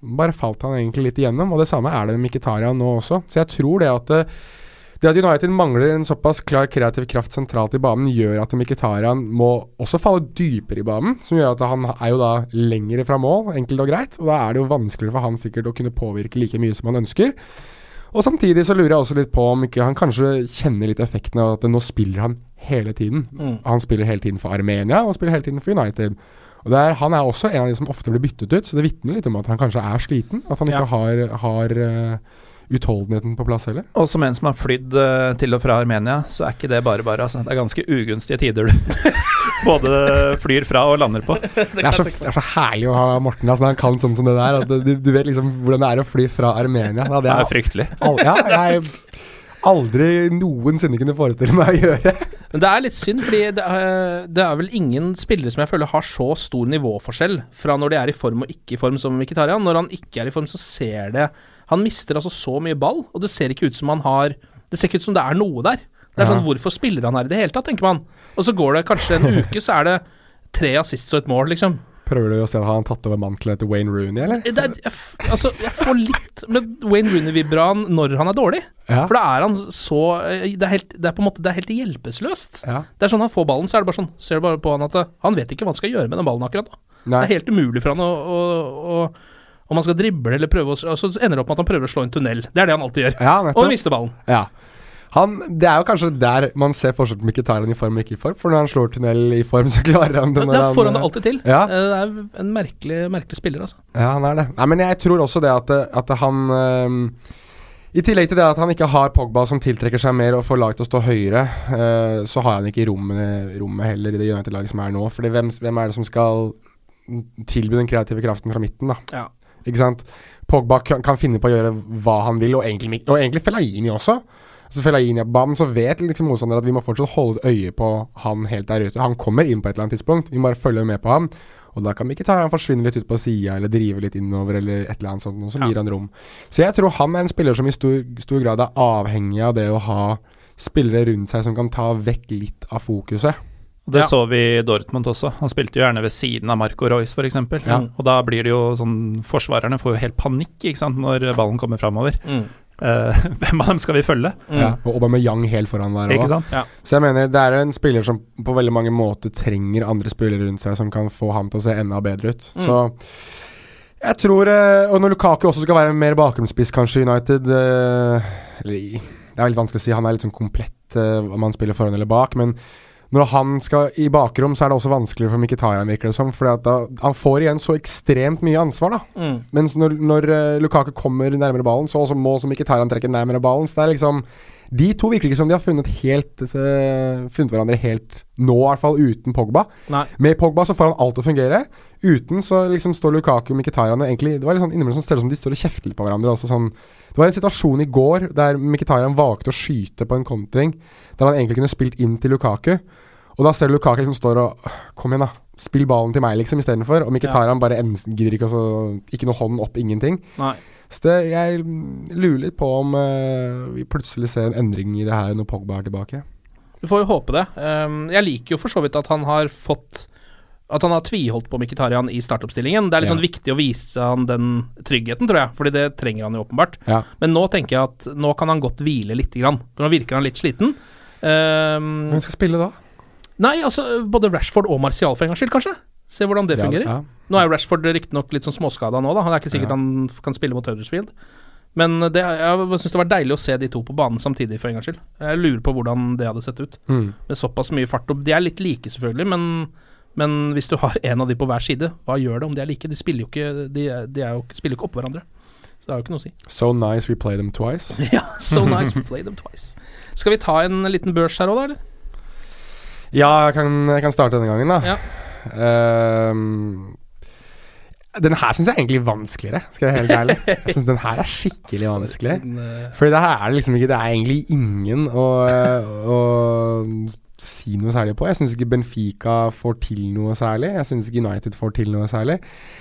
bare falt han egentlig litt igjennom. Og det samme er det med Mkhitaryan nå også. Så jeg tror det at eh, det at United mangler en såpass klar kreativ kraft sentralt i banen, gjør at Mkhitaryan må også falle dypere i banen. Som gjør at han er jo da lengre fra mål, enkelt og greit. Og da er det jo vanskeligere for han sikkert å kunne påvirke like mye som han ønsker. Og samtidig så lurer jeg også litt på om ikke han kanskje kjenner litt effekten av at nå spiller han hele tiden. Mm. Han spiller hele tiden for Armenia, og spiller hele tiden for United. Og er, Han er også en av de som ofte blir byttet ut, så det vitner litt om at han kanskje er sliten. At han ikke Ja. har, har eh, utholdenheten på plass heller. Og som en som har flydd eh, til og fra Armenia, så er ikke det bare bare. Altså. Det er ganske ugunstige tider du (laughs) både flyr fra og lander på. (laughs) Det er, så, det er så herlig å ha Morten altså, han kan sånn som det der. At du, du vet liksom hvordan det er å fly fra Armenia. Da, Det er fryktelig. All, ja, jeg aldri noensinne kunne forestille meg å gjøre. Men det er litt synd, fordi det er, det er vel ingen spillere som jeg føler har så stor nivåforskjell fra når de er i form og ikke i form som Mkhitaryan. Når han ikke er i form, så ser det Han mister altså så mye ball, og det ser ikke ut som han har Det ser ikke ut som det er noe der. Det er sånn, Hvorfor spiller han her i det hele tatt, tenker man. Og så går det kanskje en (laughs) uke, så er det tre assists og et mål, liksom. Prøver du å se om han har tatt over mantelet til Wayne Rooney, eller? Det er, jeg, altså, jeg får litt med Wayne Rooney-vibraen når han er dårlig. Ja. For da er han så eh, Det er, helt, det er på en måte Det er helt hjelpeløst. Ja. Det er sånn han får ballen, så er det bare sånn Ser du bare på han at eh, han vet ikke hva han skal gjøre med den ballen akkurat nå. Nei. Det er helt umulig for han å, å, å Om han skal drible eller prøve å Og så ender det opp med at han prøver å slå en tunnel. Det er det han alltid gjør. Ja, Og nettopp. mister ballen. Ja. Han, det er jo kanskje der man ser forskjell på han i form og ikke i form. For når han slår tunnel i form, så klarer han det. Da får han det alltid til. Ja. Eh, Det er en merkelig, merkelig spiller, altså. Ja, han er det. Nei, men jeg tror også det at, at han ehm, I tillegg til det at han ikke har Pogba som tiltrekker seg mer og får laget til å stå høyere, eh, så har han ikke rommet, rommet heller i det United-laget som er nå. Fordi hvem, hvem er det som skal tilby den kreative kraften fra midten, da? Ja. Ikke sant? Pogba kan, kan finne på å gjøre hva han vil, og egentlig, og egentlig Fellaini også. Altså Fellaini er på banen, så vet liksom motstandere at vi må fortsatt holde et øye på han helt der ute. Han kommer inn på et eller annet tidspunkt, vi må bare følge med på ham. Og da kan vi ikke ta han forsvinne litt ut på sida, eller drive litt innover, eller et eller annet sånt, og så gir Ja. han rom. Så jeg tror han er en spiller som i stor, stor grad er avhengig av det å ha spillere rundt seg som kan ta vekk litt av fokuset. Det Ja. så vi i Dortmund også. Han spilte jo gjerne ved siden av Marco Royce, f.eks. Ja. Og da blir det jo sånn Forsvarerne får jo helt panikk ikke sant, når ballen kommer framover. Mm. Uh, (laughs) hvem av dem skal vi følge? Ja, og Aubameyang helt foran der òg. Ja. Så jeg mener det er en spiller som på veldig mange måter trenger andre spillere rundt seg som kan få ham til å se enda bedre ut. Mm. Så jeg tror eh, Og når Lukaku også skal være mer bakgrunnsspiss, kanskje, United eh, Eller Det er veldig vanskelig å si. Han er litt sånn komplett om han spiller foran eller bak. Men når han skal i bakrom, så er det også vanskeligere for Mkhitaryan, virker det som. For han får igjen så ekstremt mye ansvar, da. Mm. Mens når, når eh, Lukaku kommer nærmere ballen, så også må også Mkhitaryan trekke nærmere ballen. Så det er liksom De to virker ikke som de har funnet helt uh, Funnet hverandre helt nå, i hvert fall uten Pogba. Nei. Med Pogba så får han alt til å fungere. Uten så liksom står Lukaku og Mkhitaryan egentlig Det var litt sånn innimellom som ser ut som de står og kjefter litt på hverandre. Også sånn Det var en situasjon i går der Mkhitaryan valgte å skyte på en kontring der han egentlig kunne spilt inn til Lukaku. Og da ser du Lukaku som står og Kom igjen, da. Spill ballen til meg, liksom, istedenfor. Og Mkhitaryan bare ens- gidder ikke å så Ikke noe hånd opp, ingenting. Nei. Så det, jeg lurer litt på om uh, vi plutselig ser en endring i det her når Pogba er tilbake. Du får jo håpe det. Um, jeg liker jo for så vidt at han har fått At han har tviholdt på Mkhitaryan i startoppstillingen. Det er litt Ja. sånn viktig å vise han den tryggheten, tror jeg. Fordi det trenger han jo åpenbart. Ja. Men nå tenker jeg at nå kan han godt hvile lite grann. Nå virker han litt sliten. Um, Hvem skal spille da? Nei, altså både Rashford og Martial for en gangs skyld, kanskje. Se hvordan det fungerer. Ja. Nå er jo Rashford riktignok litt sånn småskada nå, da. Det er ikke sikkert Ja. han kan spille mot Huddersfield. Men det, jeg syns det var deilig å se de to på banen samtidig, for en gangs skyld. Jeg lurer på hvordan det hadde sett ut. Mm. Med såpass mye fart. De er litt like, selvfølgelig, men, men hvis du har en av de på hver side, hva gjør det om de er like? De spiller jo ikke, de, de jo, spiller jo ikke oppå hverandre. Så det har jo ikke noe å si. So nice we play them twice. (laughs) ja, so (laughs) nice we play them twice. Skal vi ta en liten børs her òg, da, eller? Ja, jeg kan, jeg kan starte denne gangen, da. Ja. Um, den her syns jeg er egentlig vanskeligere, skal jeg være helt ærlig. Jeg syns den her er skikkelig vanskelig. Eh, Fordi det her er det liksom ikke Det er egentlig ingen å, å si noe særlig på. Jeg syns ikke Benfica får til noe særlig. Jeg syns ikke United får til noe særlig.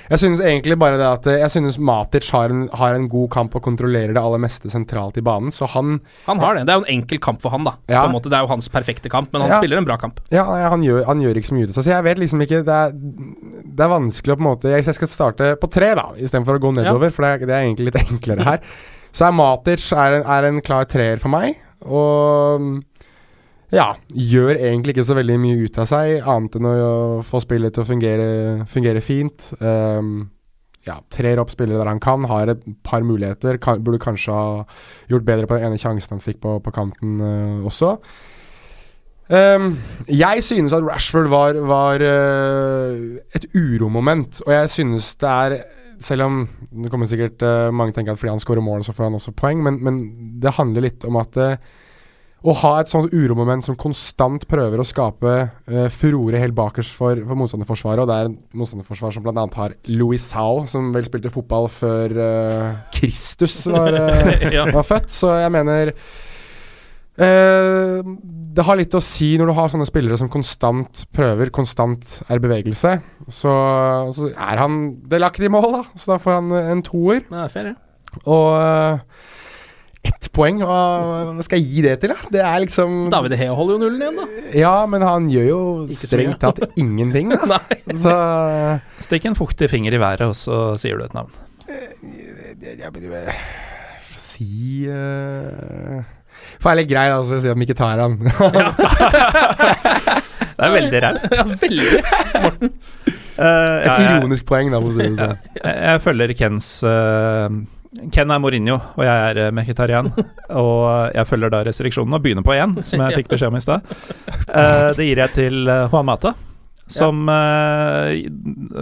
Jeg syns egentlig bare det at Jeg synes Matic har en, har en god kamp og kontrollerer det aller meste sentralt i banen, så han han har det. Det er jo en enkel kamp for han, da. Ja. På en måte, det er jo hans perfekte kamp, men han Ja. spiller en bra kamp. Ja, han gjør, han gjør ikke så mye ut av seg. Så jeg vet liksom ikke Det er, det er vanskelig å på en måte Jeg, skal starte på tre, da, istedenfor å gå nedover, for det er, det er egentlig litt (laughs) enklere her. Så er Matic er en, er en klar treer for meg, og ja, gjør egentlig ikke så veldig mye ut av seg, annet enn å få spillet til å fungere, fungere fint. Um, ja, trer opp spillere der han kan, har et par muligheter. Kan, burde kanskje ha gjort bedre på den ene sjansen han fikk på, på kanten uh, også. Um, jeg synes at Rashford var, var uh, et uromoment, og jeg synes det er Selv om det kommer sikkert uh, mange tenker at fordi han skårer mål, så får han også poeng, men, men det handler litt om at eh, å ha et sånt uromoment som konstant prøver å skape uh, furore helt bakerst for, for motstanderforsvaret, og det er en motstanderforsvar som bl.a. har Louis Sau, som vel spilte fotball før uh, Kristus var, uh, (laughs) Ja. var født, så jeg mener det har litt å si når du har sånne spillere som konstant prøver, konstant er i bevegelse. Så, så er han delaktig i mål, da. Så da får han en toer. Ja, fair, ja. Og ett poeng, hva, skal jeg gi det til, da? Det er liksom David Hea holder jo nullen igjen, da. Ja, men han gjør jo Ikke strengt tatt ingenting, da. (laughs) Nei. Så Stikk en fuktig finger i været, og så sier du et navn. jeg, jeg, jeg, Få si uh, Får jeg litt grei, da, så jeg sier at han. (laughs) Det er veldig raust. Ja, veldig. Eh, ja, Et jeg, ironisk poeng, da, for å si det sånn. jeg, jeg følger Kens eh, Ken er Mourinho, og jeg er uh, (laughs) og jeg følger da restriksjonene og begynner på én, som jeg (laughs) fikk beskjed om i stad. Eh, det gir jeg til eh, Juan Mata, som eh,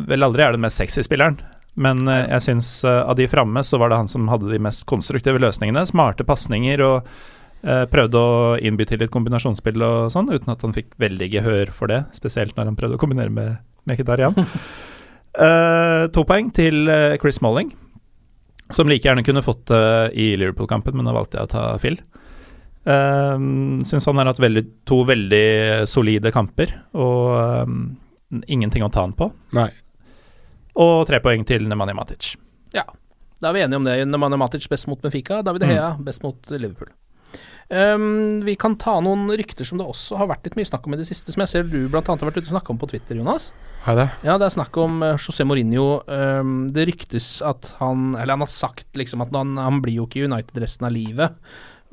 vel aldri er den mest sexy spilleren. Men eh, jeg syns eh, av de framme så var det han som hadde de mest konstruktive løsningene. Smarte pasninger og eh, prøvde å innby til litt kombinasjonsspill og sånn, uten at han fikk veldig gehør for det. Spesielt når han prøvde å kombinere med Mkhitarian. (laughs) Eh, to poeng til eh, Chris Malling, som like gjerne kunne fått det i Liverpool-kampen, men da valgte jeg å ta Phil. Um, Syns han har hatt veldig, to veldig solide kamper, og um, ingenting å ta han på. Nei. Og tre poeng til Nemanja Matic. Ja, Da er vi enige om det. Nemanja Matic best mot Benfica, David Mm. Hea best mot Liverpool. Um, vi kan ta noen rykter som det også har vært litt mye snakk om i det siste, som jeg ser du annet har vært ute og snakka om på Twitter, Jonas. Har det? Ja, det er snakk om eh, José Mourinho. Um, det ryktes at han Eller han har sagt liksom at han, han blir jo ikke i United resten av livet.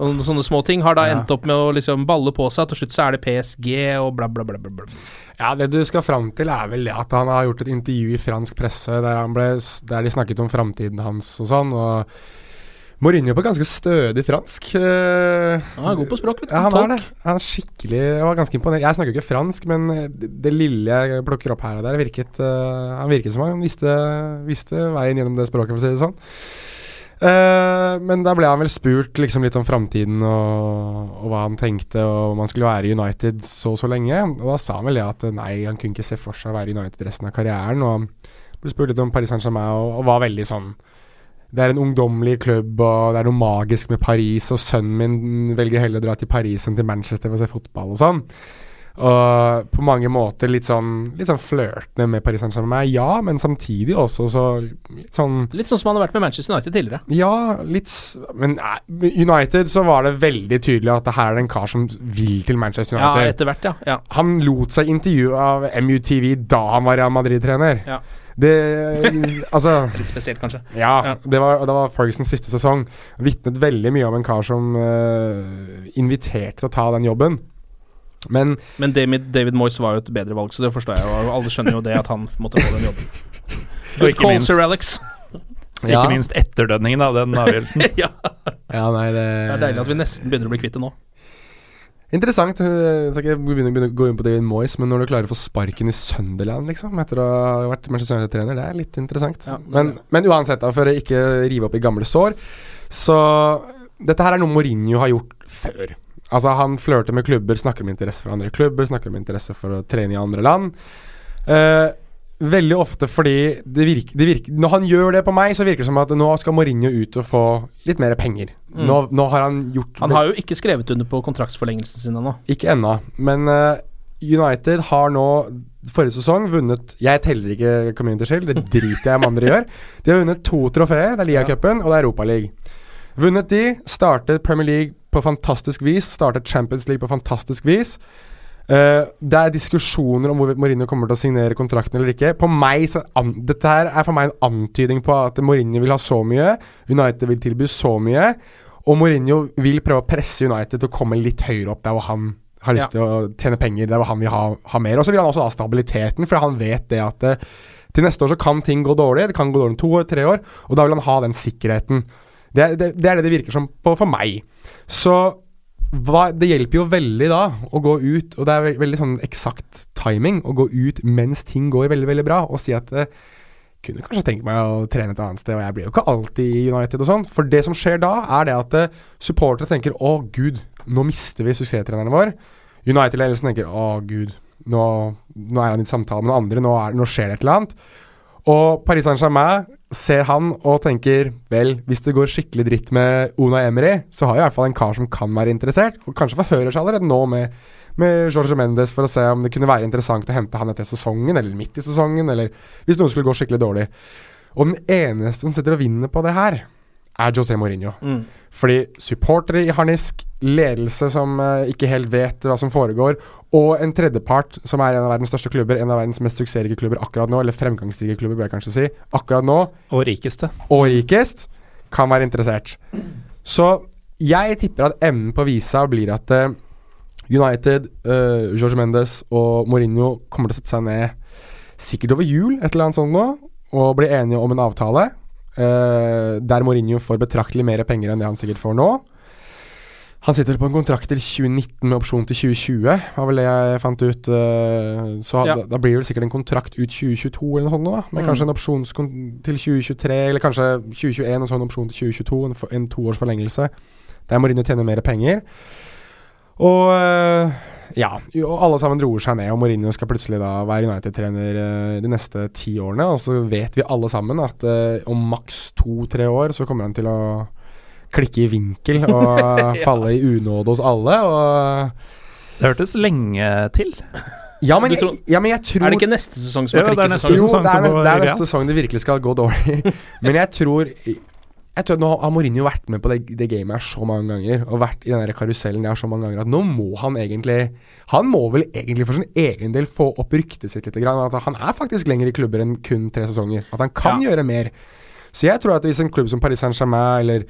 Og sånne små ting har da Ja. endt opp med å liksom balle på seg. Til slutt så er det PSG og bla, bla, bla. bla, bla. Ja, Det du skal fram til, er vel at han har gjort et intervju i fransk presse der, han ble, der de snakket om framtiden hans og sånn. og Mourinho på ganske stødig fransk. eh, Han er god på språk, vet du. Ja, han er det. Han er skikkelig Jeg var ganske imponert. Jeg snakker jo ikke fransk, men det, det lille jeg plukker opp her og der, virket eh, Han virket som han visste, visste veien gjennom det språket, for å si det sånn. Eh, men da ble han vel spurt liksom litt om framtiden og, og hva han tenkte, og om han skulle være i United så og så lenge. Og da sa han vel det at eh, nei, han kunne ikke se for seg å være i United resten av karrieren. Og han ble spurt litt om Paris Saint-Germain og, og var veldig sånn det er en ungdommelig klubb, og det er noe magisk med Paris, og sønnen min velger heller å dra til Paris enn til Manchester for å se fotball og sånn. Og på mange måter litt sånn Litt sånn flørtende med Paris Saint-Germain, ja, men samtidig også så litt sånn Litt sånn som han har vært med Manchester United tidligere. Ja, litt Men nei, United så var det veldig tydelig at det her er en kar som vil til Manchester United. Ja, etter hvert, ja. ja. Han lot seg intervjue av MUTV da han var Real Madrid-trener. Ja. Det Altså (laughs) Litt spesielt, kanskje. ja, Ja. Det, var, det var Fergusons siste sesong. Vitnet veldig mye om en kar som uh, inviterte til å ta den jobben. Men Men David, David Moyes var jo et bedre valg, så det forstår jeg. Og alle skjønner jo det at han måtte få den jobben. (laughs) Good ikke Call, minst, Sir Alex. (laughs) ikke minst etterdønningen av den avgjørelsen. ja, Ja, nei, det, det er deilig at vi nesten begynner å bli kvitt det nå. Interessant. Jeg skal ikke begynne, å gå inn på David Moyes, men når du klarer å få sparken i Sunderland, liksom, etter å ha vært Manchester United-trener, det er litt interessant. Ja, men, men uansett, da, for å ikke rive opp i gamle sår, så Dette her er noe Mourinho har gjort før. Altså, han flørter med klubber, snakker om interesse for andre klubber, snakker om interesse for å trene i andre land. Eh, veldig ofte fordi det virker, det virker Når han gjør det på meg, så virker det som at nå skal Mourinho ut og få litt mer penger. Mm. Nå, nå har han gjort Han har jo ikke skrevet under på kontraktsforlengelsen sin ennå. ikke ennå, men uh, United har nå forrige sesong vunnet Jeg teller ikke Community Shield, det driter jeg om andre gjør. De har vunnet to trofeer. Det er Ligacupen og det er Europaliga. Vunnet de, startet Premier League på fantastisk vis, startet Champions League på fantastisk vis. Eh, det er diskusjoner om hvorvidt Mourinho kommer til å signere kontrakten eller ikke. På meg så an Dette her er for meg en antydning på at Mourinho vil ha så mye, United vil tilby så mye, og Mourinho vil prøve å presse United til å komme litt høyere opp der hvor han har lyst til å tjene penger, der hvor han vil ha, ha mer. Og så vil han også ha stabiliteten, for han vet det at uh, til neste år så kan ting gå dårlig. Det kan gå dårlig om to år, tre år, og da vil han ha den sikkerheten. Det, det, det er det det virker som på for meg. Så hva, det hjelper jo veldig da å gå ut, og det er ve veldig sånn eksakt timing, å gå ut mens ting går veldig, veldig bra, og si at eh, kunne kanskje tenke meg å trene et annet sted, og jeg blir jo ikke alltid i United og sånn. For det som skjer da, er det at eh, supportere tenker å gud, nå mister vi suksesstreneren vår. United-ledelsen tenker å gud, nå, nå er han i samtale med noen andre, nå, er, nå skjer det et eller annet. Og Paris Saint-Germain ser han og tenker vel, hvis det går skikkelig dritt med Una Emery, så har jeg i hvert fall en kar som kan være interessert, og kanskje forhører seg allerede nå med, med Jorge Mendes for å se om det kunne være interessant å hente han etter sesongen, eller midt i sesongen, eller hvis noe skulle gå skikkelig dårlig. Og den eneste som sitter og vinner på det her, er José Mourinho. Mm. Fordi supportere i harnisk, ledelse som uh, ikke helt vet hva som foregår, og en tredjepart som er en av verdens største klubber, en av verdens mest suksessrike klubber akkurat nå, eller fremgangsrike klubber, bør jeg kanskje si, akkurat nå, Og rikeste. og rikest, kan være interessert. Så jeg tipper at enden på visa blir at uh, United, uh, Jorge Mendes og Mourinho kommer til å sette seg ned sikkert over jul, et eller annet sånt nå, og bli enige om en avtale. Uh, der Mourinho får betraktelig mer penger enn det han sikkert får nå. Han sitter vel på en kontrakt til 2019 med opsjon til 2020, var vel det jeg fant ut. eh, så Ja. da, da blir det sikkert en kontrakt ut 2022 eller noe sånt, da. Med Mm. kanskje en opsjon til 2023, eller kanskje 2021 og så en opsjon til 2022, en, for, en toårs forlengelse. Der Mourinho tjener mer penger. Og eh, ja, og alle sammen roer seg ned, og Mourinho skal plutselig da være United-trener eh, de neste ti årene. Og så vet vi alle sammen at om maks to-tre år så kommer han til å klikke i vinkel og (laughs) falle i unåde hos alle. Og Det hørtes lenge til. ja, men, tror- ja, men jeg tror Er det ikke neste sesong som er klikkesesong? jo, det er, det er neste sesong det virkelig skal gå dårlig. (laughs) Men jeg tror Jeg tror at Nå har Mourinho vært med på det, det gamet her så mange ganger, og vært i den der karusellen der så mange ganger, at nå må han egentlig Han må vel egentlig for sin egen del få opp ryktet sitt litt. Grann, at han er faktisk lenger i klubber enn kun tre sesonger. At han kan gjøre mer. Så jeg tror at hvis en klubb som Paris Saint-Germain eller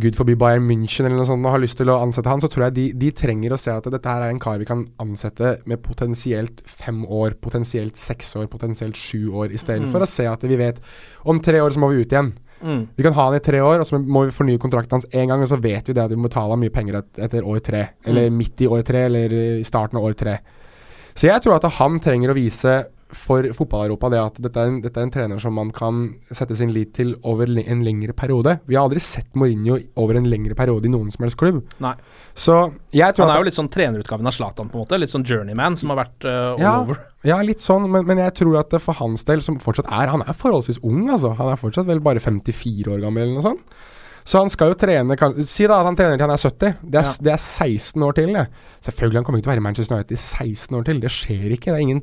Gud forby Bayern München eller noe sånt og har lyst til å ansette han, så tror jeg de, de trenger å se at dette her er en kar vi kan ansette med potensielt fem år, potensielt seks år, potensielt sju år, istedenfor for å se at vi vet om tre år så må vi ut igjen. Mm. Vi kan ha han i tre år, og så må vi fornye kontrakten hans én gang, og så vet vi det at vi må betale ham mye penger et, etter år tre. Eller midt i år tre, eller i starten av år tre. Så jeg tror at han trenger å vise for fotball-Europa det at dette er, en, dette er en trener som man kan sette sin lit til over en lengre periode. Vi har aldri sett Mourinho over en lengre periode i noen som helst klubb. Nei. Så jeg tror Han er jo litt sånn trenerutgaven av Zlatan, på en måte. Litt sånn journeyman som har vært uh, all Ja. over. Ja, litt sånn, men, men jeg tror at for hans del, som fortsatt er Han er forholdsvis ung, altså. Han er fortsatt vel bare 54 år gammel, eller noe sånt. Så han skal jo trene kan, Si da at han trener til han er 70. Det er, Ja. det er 16 år til, det. Selvfølgelig han kommer ikke til å være i Manchester United i 16 år til. Det skjer ikke. Det ingen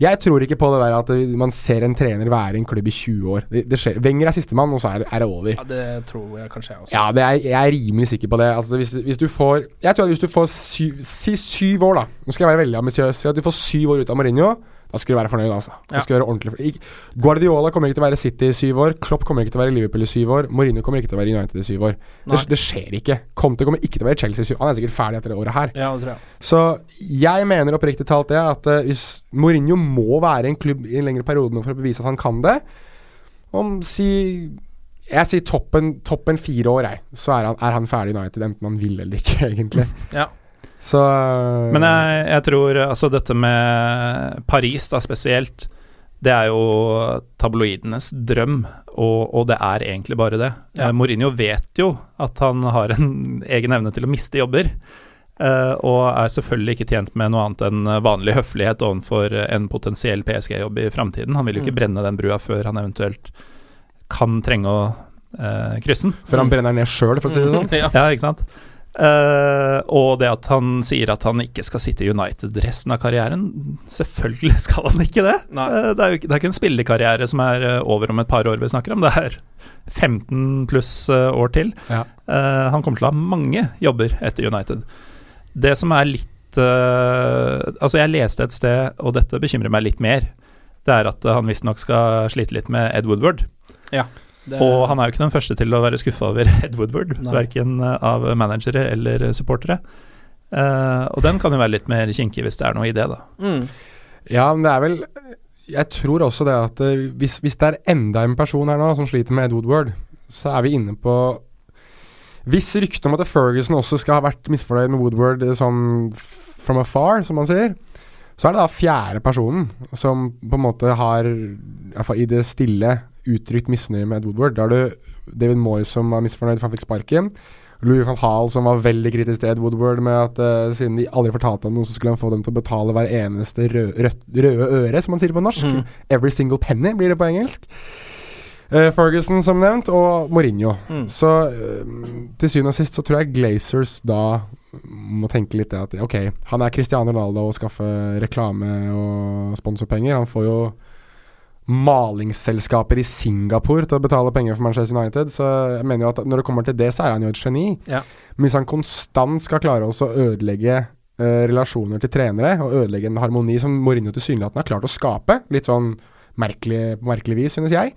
Jeg tror ikke på det der at man ser en trener være i en klubb i 20 år. Det, det skjer. Wenger er sistemann, og så er, er det over. Ja, det tror jeg kanskje jeg også. Ja, det er, jeg er rimelig sikker på det. Altså, hvis, hvis du får Jeg tror at hvis du får syv, Si syv år, da. Nå skal jeg være veldig ambisiøs. Si at du får syv år ut av Mourinho. Da skal du være fornøyd, altså. Ja. skal være ordentlig Guardiola kommer ikke til å være City i syv år. Klopp kommer ikke til å være Liverpool i syv år. Mourinho kommer ikke til å være United i syv år. Det, det skjer ikke. Conte kommer ikke til å være Chelsea i syv år. Han er sikkert ferdig etter det året her. Ja, det tror jeg. Så jeg mener oppriktig talt det at eh, hvis Mourinho må være i en klubb i en lengre periode for å bevise at han kan det Om si Jeg sier toppen, toppen fire år, jeg. Så er han, er han ferdig i United, enten han vil eller ikke, (laughs) egentlig. Ja. Så Men jeg, jeg tror altså dette med Paris da spesielt, det er jo tabloidenes drøm, og, og det er egentlig bare det. Ja. Eh, Mourinho vet jo at han har en egen evne til å miste jobber, Uh, og er selvfølgelig ikke tjent med noe annet enn vanlig høflighet overfor en potensiell PSG-jobb i framtiden. Han vil jo ikke Mm. brenne den brua før han eventuelt kan trenge å uh, krysse den. Før han brenner ned sjøl, for å si det sånn. ja. (laughs) Ja, ikke sant? Eh, og det at han sier at han ikke skal sitte i United resten av karrieren Selvfølgelig (laughs) skal han ikke det. Eh, det, er jo ikke, det er ikke en spillekarriere som er eh, over om et par år vi snakker om. Det er 15 pluss år til. Ja. Uh, han kommer til å ha mange jobber etter United. Det som er litt Altså, jeg leste et sted, og dette bekymrer meg litt mer, det er at han visstnok skal slite litt med Ed Woodward. Det, Og han er jo ikke den første til å være skuffa over (laughs) Ed Woodward, verken eh, av managere eller supportere. Uh, og den kan jo være litt mer kinkig hvis det er noe i det, da. mm. Ja, men det er vel Jeg tror også det at eh, hvis, hvis det er enda en person her nå som sliter med Ed Woodward, så er vi inne på Hvis ryktet om at Ferguson også skal ha vært misfornøyd med Woodward eh, sånn from afar, som man sier, så er det da fjerde personen som på en måte har, iallfall i det stille, uttrykt misnøye med Ed Woodward. Da har du David Moyes som var misfornøyd for han fikk sparken. Louis van Hall som var veldig kritisk til Ed Woodward med at uh, siden de aldri fortalte ham noe, så skulle han få dem til å betale hver eneste røde, røde øre, som man sier på norsk. Mm. Every single penny blir det på engelsk. Uh, Ferguson som nevnt, og Mourinho. Mm. Så uh, til syvende og sist så tror jeg Glazers da må tenke litt det at ok, han er Cristiano Ronaldo og skaffe reklame og sponsorpenger. Han får jo malingsselskaper i Singapore til å betale penger for Manchester United, så jeg mener jo at når det kommer til det, så er han jo et geni. Ja. Men hvis han konstant skal klare å ødelegge uh, relasjoner til trenere, og ødelegge en harmoni som Mourinho tilsynelatende har klart å skape, litt sånn merkelig, på merkelig vis, synes jeg,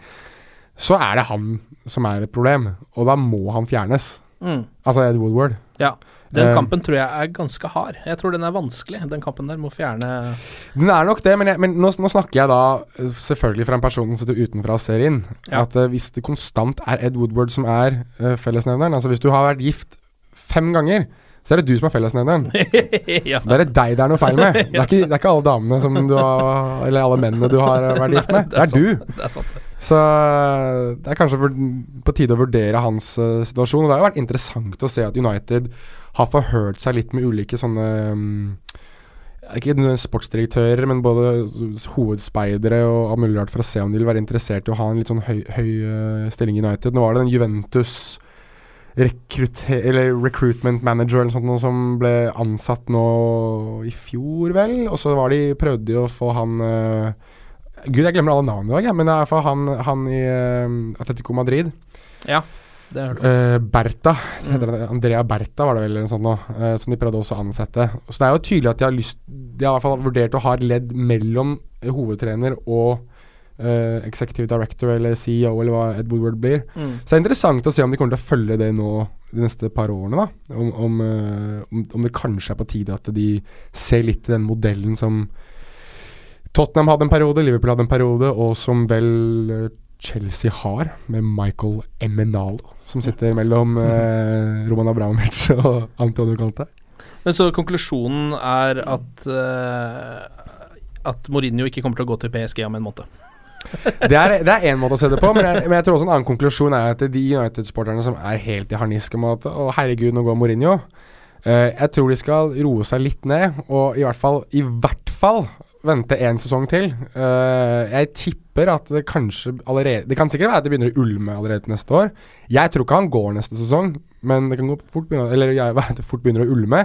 så er det han som er et problem. Og da må han fjernes. Mm. Altså Ed Woodward. Ja. Den Eh, kampen tror jeg er ganske hard. Jeg tror den er vanskelig, den kampen der. Må fjerne Den er nok det, men, jeg, men nå, nå snakker jeg da eh, selvfølgelig fra en person som sitter utenfra og ser inn. Ja. At uh, hvis det konstant er Ed Woodward som er uh, fellesnevneren Altså hvis du har vært gift fem ganger, så er det du som er fellesnevneren. (laughs) ja. Da er det deg det er noe feil med. (laughs) Det er ikke, det er ikke alle damene som du har Eller alle mennene du har vært gift med. Det er du. Det er sant. Så det er kanskje på tide å vurdere hans uh, situasjon. Og det har jo vært interessant å se at United har forhørt seg litt med ulike sånne mm, ikke sportsdirektører, men både hovedspeidere og mulig rart for å se om de vil være interessert i å ha en litt sånn høy, høy eh, stilling i United. Nå var det den Juventus eller recruitment manager eller sånt som ble ansatt nå i fjor, vel. Og så var de, prøvde de å få han uh, Gud, jeg glemmer alle navnene i dag, men det er fall han, han i uh, Atletico Madrid. Ja, Eh, Berta, Mm. heter det, Andrea Bertha var det vel, eller noe sånt nå, uh, som de prøvde også å ansette. Så det er jo tydelig at de har lyst De har i hvert fall vurdert å ha et ledd mellom hovedtrener og uh, executive director eller CEO, eller hva Ed Woodward blir. Mm. Så det er interessant å se om de kommer til å følge det nå de neste par årene. da Om, om, om, om det kanskje er på tide at de ser litt til den modellen som Tottenham hadde en periode, Liverpool hadde en periode, og som vel Chelsea har, med Michael Emenalo, som sitter mellom eh, Roman Abramovic (laughs) og Antonio Conte. Men så konklusjonen er at eh, At Mourinho ikke kommer til å gå til PSG om en måned. Det er, én måte å se det på, men jeg, (laughs) men jeg tror også en annen konklusjon er at de United-sporterne som er helt i harnisk om at Å, herregud, nå går Mourinho. eh, jeg tror de skal roe seg litt ned, og i hvert fall, i hvert fall vente en sesong til. Eh, jeg tipper at det kanskje allerede Det kan sikkert være at det begynner å ulme allerede neste år. Jeg tror ikke han går neste sesong, men det kan fort begynne, eller jeg vet, det fort begynner å ulme.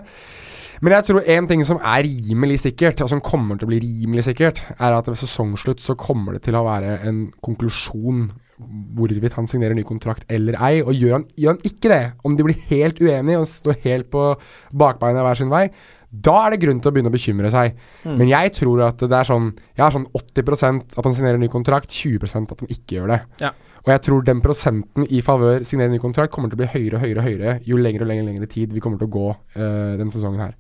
Men jeg tror en ting som er rimelig sikkert, og som kommer til å bli rimelig sikkert, er at ved sesongslutt så kommer det til å være en konklusjon hvorvidt han signerer ny kontrakt eller ei. Og gjør han, gjør han ikke det, om de blir helt uenige og står helt på bakbeina hver sin vei, da er det grunn til å begynne å bekymre seg. Men jeg tror at det er sånn Jeg har sånn 80% at han signerer ny kontrakt, 20% at han ikke gjør det. Ja. Og jeg tror den prosenten i favør signere ny kontrakt kommer til å bli høyere og høyere, høyere jo lengre og lengre, lengre tid vi kommer til å gå uh, denne sesongen her.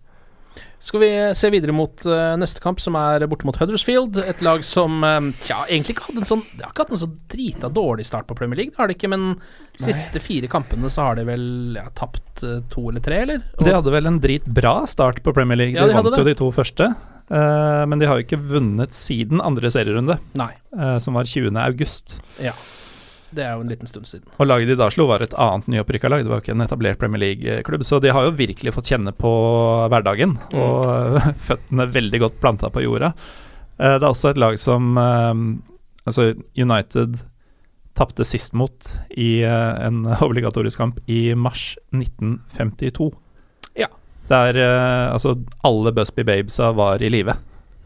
Skal vi se videre mot uh, neste kamp, som er borte mot Huddersfield. Et lag som uh, tja, egentlig ikke hadde en sånn Det har ikke hatt en så drita dårlig start på Premier League, det har de ikke, men de siste fire kampene så har de vel ja, tapt uh, to eller tre, eller? Og- De hadde vel en dritbra start på Premier League. Ja, de de vant jo de to første. Uh, men de har jo ikke vunnet siden andre serierunde, Nei. som var 20. august. Ja. Det er jo en liten stund siden. Og laget de da slo, var et annet nyopprykka lag. Det var jo ikke en etablert Premier League-klubb. Så de har jo virkelig fått kjenne på hverdagen, og eh, (laughs) føttene veldig godt planta på jorda. Eh, det er også et lag som eh, Altså, United tapte sist mot i eh, en (laughs) obligatorisk kamp i mars 1952. Ja. Der altså alle Busby Babesa var i live.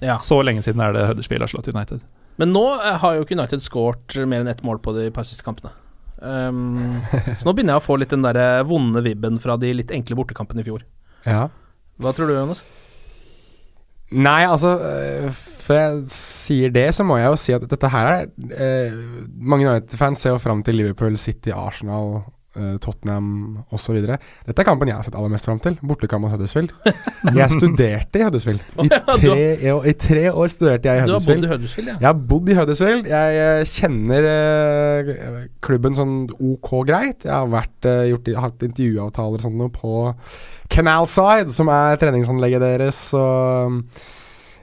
Ja. Så lenge siden er det Huddersfield har slått United. Men nå eh, har jo ikke United skåret mer enn ett mål på de par siste kampene. Um, så nå begynner jeg å få litt den der eh, vonde vibben fra de litt enkle bortekampene i fjor. Ja. Hva tror du, Jonas? Nei, altså øh, Før jeg sier det, så må jeg jo si at dette her er eh, Mange United-fans ser jo fram til Liverpool, City, Arsenal eh, Tottenham osv. Dette er kampen jeg har sett aller mest fram til. Bortekamp mot Huddersfield. Jeg (laughs) studerte i Huddersfield. I tre, I tre år studerte jeg i Du har bodd i Huddersfield, ja. Jeg har bodd i Huddersfield. Jeg eh, kjenner eh, klubben sånn ok greit. Jeg har vært, eh, gjort, hatt intervjuavtaler og sånt noe på Canalside, som er treningsanlegget deres. Og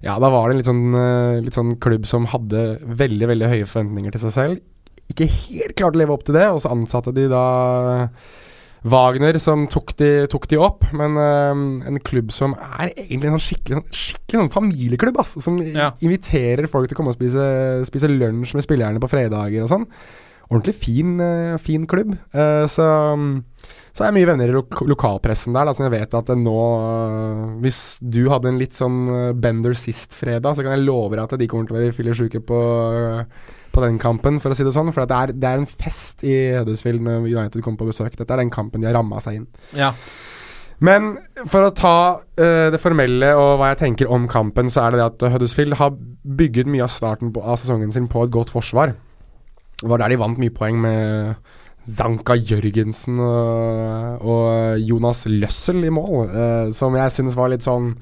ja, da var det en litt sånn, eh, litt sånn klubb som hadde veldig, veldig høye forventninger til seg selv. Ikke helt klarte å leve opp til det, og så ansatte de da Wagner som tok de, tok de opp, men uh, en klubb som er egentlig en sånn skikkelig, skikkelig en familieklubb, ass, som Ja. inviterer folk til å komme og spise, spise lunsj med spillerne på fredager og sånn. Ordentlig fin, uh, fin klubb. Uh, så, så er jeg mye venner i lo lokalpressen der, da, så jeg vet at nå eh, Hvis du hadde en litt sånn eh, bender sist fredag, så kan jeg love deg at de kommer til å være fyllesyke på på den kampen, for å si det sånn. For det, er, det er en fest i Huddersfield når United kommer på besøk. Dette er den kampen de har ramma seg inn. ja. Men for å ta uh, det formelle og hva jeg tenker om kampen, så er det det at Huddersfield har bygget mye av starten på, av sesongen sin på et godt forsvar. Det var der de vant mye poeng med Zanka Jørgensen og, og Jonas Løssel i mål, uh, som jeg synes var litt sånn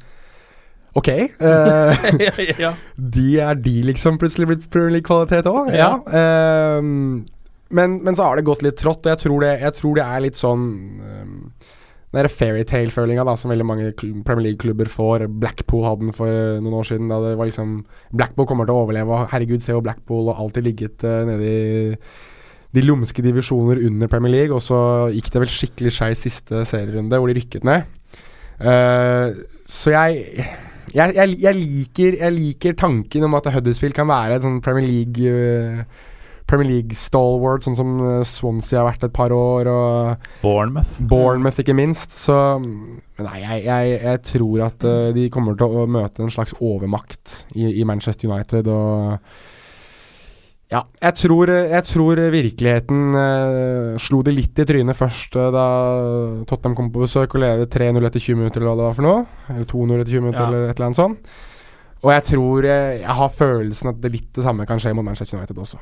Ok. eh, ja, (laughs) ja, ja. de er de liksom plutselig blitt Premier League-kvalitet òg. Ja. ehm, men, men så har det gått litt trått, og jeg tror det, jeg tror det er litt sånn um, Den der fairytale-følinga som veldig mange Premier League-klubber får. Blackpool hadde den for eh, noen år siden. Da det var liksom Blackpool kommer til å overleve, og herregud, se hvor Blackpool har alltid ligget uh, nede i de lumske divisjoner under Premier League, og så gikk det vel skikkelig skeis siste serierunde, hvor de rykket ned. Uh, så jeg jeg, jeg, jeg, liker, jeg liker tanken om at Huddersfield kan være et sånn Premier League uh, Premier League stalwart, sånn som eh, Swansea har vært et par år, og Bournemouth. Bournemouth ikke minst. Så nei, jeg, jeg, jeg tror at eh, de kommer til å møte en slags overmakt i, i Manchester United, og ja, jeg tror, jeg tror virkeligheten eh, slo det litt i trynet først eh, da Tottenham kom på besøk og ledet 3-0 etter 20 minutter, eller hva det var for noe. Eller 2-0 etter 20 minutter, Ja. eller et eller annet sånt. Og jeg tror eh, Jeg har følelsen at det litt det samme kan skje mot Manchester United også.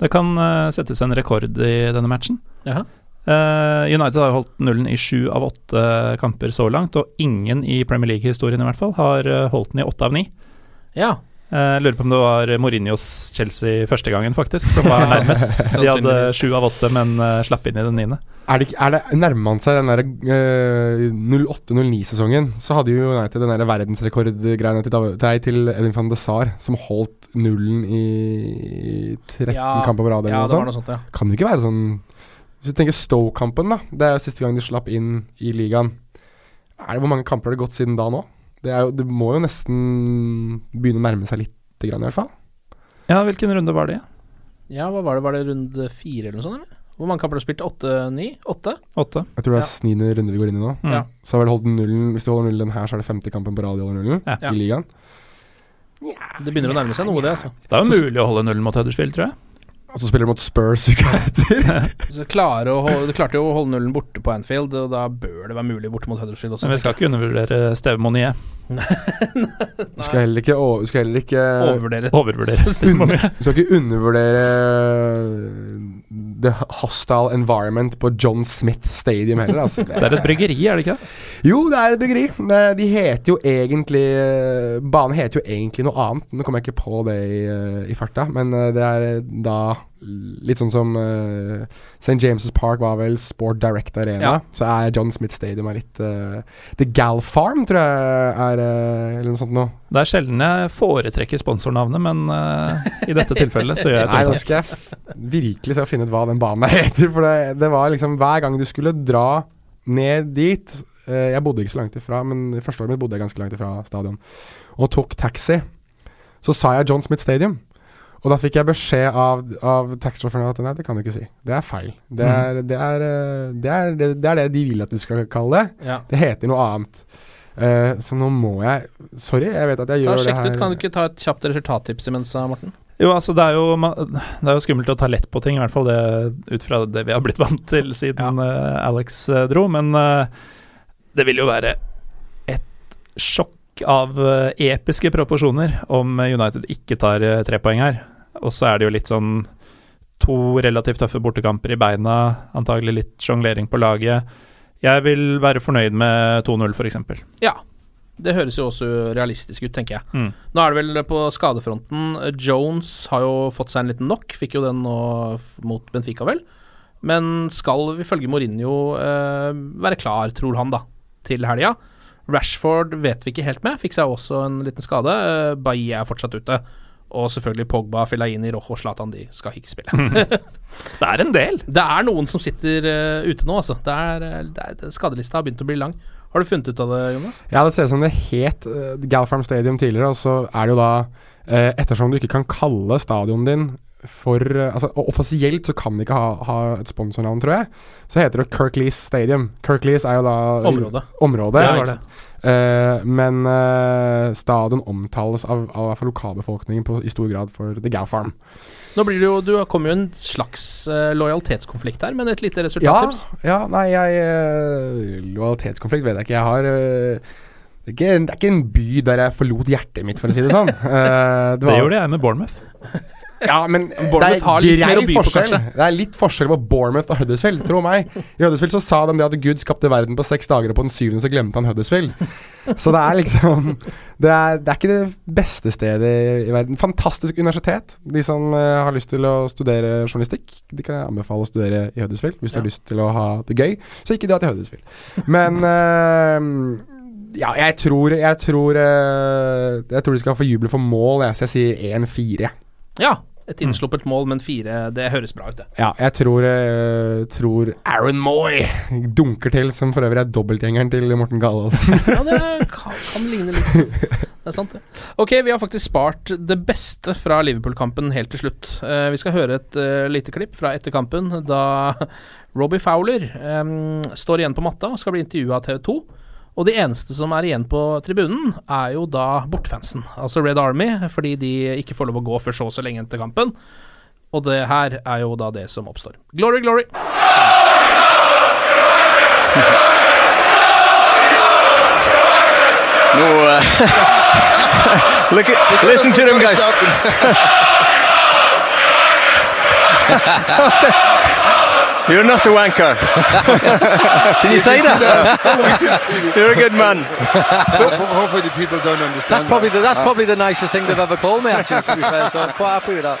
Det kan eh, settes en rekord i denne matchen. Jaha. Eh, United har holdt nullen i sju av åtte kamper så langt, og ingen i Premier League-historien i hvert fall har holdt den i åtte av ni. ja. Eh, lurer på om det var Mourinhos Chelsea første gangen, faktisk, som var (laughs) nærmest. De hadde sju av åtte, men eh, slapp inn i den niende. Er det, er det Nærmer man seg den der eh, 08-09-sesongen, så hadde jo United den der verdensrekordgreiene til, til Edin van de Sar, som holdt nullen i 13 Ja, kamper på rad ja, det var noe sånt, ja. Kan det ikke være sånn Hvis du tenker Stoke-kampen, da. Det er jo siste gang de slapp inn i ligaen. Er det, hvor mange kamper har det gått siden da nå? Det, er jo, det må jo nesten begynne å nærme seg litt, grann, i hvert fall. Ja, hvilken runde var det? Ja, hva var det? Var det runde fire eller noe sånt, eller? Hvor mange kamper har du spilt? Åtte-ni? Åtte? Åtte? Jeg tror det er Ja. niende runde vi går inn i nå. Mm. Ja. Så har vel holdt nullen Hvis du holder nullen her, så er det femte kampen på rad de holder nullen Ja. i ligaen. Det begynner å nærme seg noe, det, altså. Det er jo mulig å holde nullen mot Huddersfield, tror jeg. Og så spiller de mot Spurs uka etter. (laughs) Så klare å holde, du klarte jo å holde nullen borte på Anfield, og da bør det være mulig borte mot Huddersfield også. Men vi skal ikke undervurdere Steve Monier. (laughs) Du skal heller ikke, skal heller ikke overvurdere. Overvurdere Steve Du skal ikke undervurdere the hostile environment på John Smith Stadium heller, altså. (laughs) Det er et bryggeri, er det ikke det? Jo, det er et bryggeri. De heter jo egentlig Banen heter jo egentlig noe annet. Nå kommer jeg ikke på det i, eh, i farta, men eh, det er da litt sånn som uh, St. James' Park var vel Sport Direct Arena. Ja. Så er John Smith Stadium er litt uh, The Gal Farm, tror jeg er uh, Eller noe sånt noe. Det er sjelden jeg foretrekker sponsornavnet, men eh, i dette tilfellet så gjør jeg det. (laughs) Nei, nå skal jeg virkelig se å finne ut hva den banen heter. For det, det var liksom hver gang du skulle dra ned dit eh, Jeg bodde ikke så langt ifra, men i første året mitt bodde jeg ganske langt ifra stadion. Og tok taxi. Så sa jeg John Smith Stadium. Og da fikk jeg beskjed av, av taxisjåføren at nei, det kan du ikke si. Det er feil. Det er det, er, eh, det, er, det, det er det de vil at du skal kalle det. Ja. Det heter noe annet. Uh, så nå må jeg Sorry, jeg vet at jeg Ta gjør det her ut. Kan du ikke ta et kjapt resultattips imens, Morten? Jo, altså det er jo, det er jo skummelt å ta lett på ting, i hvert fall det, ut fra det vi har blitt vant til siden eh, Alex uh, dro. Men eh, det vil jo være et sjokk av eh, episke proporsjoner om United ikke tar uh, tre poeng her. Og så er det jo litt sånn to relativt tøffe bortekamper i beina, antagelig litt sjonglering på laget. Jeg vil være fornøyd med 2-0, f.eks. Ja. Det høres jo også realistisk ut, tenker jeg. Mm. Nå er det vel på skadefronten. Jones har jo fått seg en liten knock, fikk jo den nå mot Benfica, vel. Men skal ifølge Mourinho eh, være klar, tror han, da, til helga. Rashford vet vi ikke helt med, fikk seg også en liten skade. Eh, Bailly er fortsatt ute. Og selvfølgelig Pogba, Fellaini, Rojo, Zlatan, de skal ikke spille. (laughs) Det er en del. (laughs) det er noen som sitter uh, ute nå, altså. Det er, eh, det er, skadelista har begynt å bli lang. Har du funnet ut av det, Jonas? Ja, det ser ut som det het uh, Galfarm Stadium tidligere, og så er det jo da uh, Ettersom du ikke kan kalle stadionet din for eh, Altså offisielt så kan de ikke ha, ha et sponsornavn, tror jeg. Så heter det Kirklees Stadium. Kirklees er jo da Området. Området. Ja, var? Eh, men uh, stadion omtales av, av, i hvert fall lokalbefolkningen på, i stor grad for The Gow Farm. Nå blir det jo Du kommer jo en slags uh, lojalitetskonflikt her, men et lite Ja, resultattips. ja, nei, jeg eh, Lojalitetskonflikt vet jeg ikke. Jeg har eh, det er, ikke, det er ikke en by der jeg forlot hjertet mitt, for å si det sånn. (laughs) Eh, det, Det gjorde jeg med Bournemouth. (laughs) Ja, men Bournemouth har litt mer å by på, kanskje. Det er litt forskjell på Bournemouth og Huddersfield, tro meg. I Huddersfield så sa de det at Gud skapte verden på seks dager, og på den syvende så glemte han Huddersfield. Så det er liksom Det er, det er ikke det beste stedet i verden. Fantastisk universitet. De som uh, har lyst til å studere journalistikk, de kan jeg anbefale å studere i Huddersfield hvis du har lyst til å ha det gøy. Så ikke dra til Huddersfield. Men uh, ja, jeg tror Jeg tror uh, Jeg tror de skal få juble for mål, jeg, så jeg sier 1-4. Ja. Et innsluppet mål, men fire, det høres bra ut, det. Ja, jeg tror, jeg tror Aaron Moy dunker til, som for øvrig er dobbeltgjengeren til Morten Galaasen. (laughs) Ja, det kan, kan ligne litt. Det er sant, det. Ok, vi har faktisk spart det beste fra Liverpool-kampen helt til slutt. Uh, vi skal høre et uh, lite klipp fra etter kampen, da Robbie Fowler um, står igjen på matta og skal bli intervjua av TV 2. Og de eneste som er igjen på tribunen, er jo da bortefansen. Altså Red Army, fordi de ikke får lov å gå før så og så lenge etter kampen. Og det her er jo da det som oppstår. Glory, glory! No, uh, look at, listen to them guys. (laughs) You're not a wanker. (laughs) Did you say that? You're a good man. Hopefully, people don't understand. That's probably the, that's uh, probably the nicest thing they've ever called me. Actually, to be fair, so I'm quite happy with that.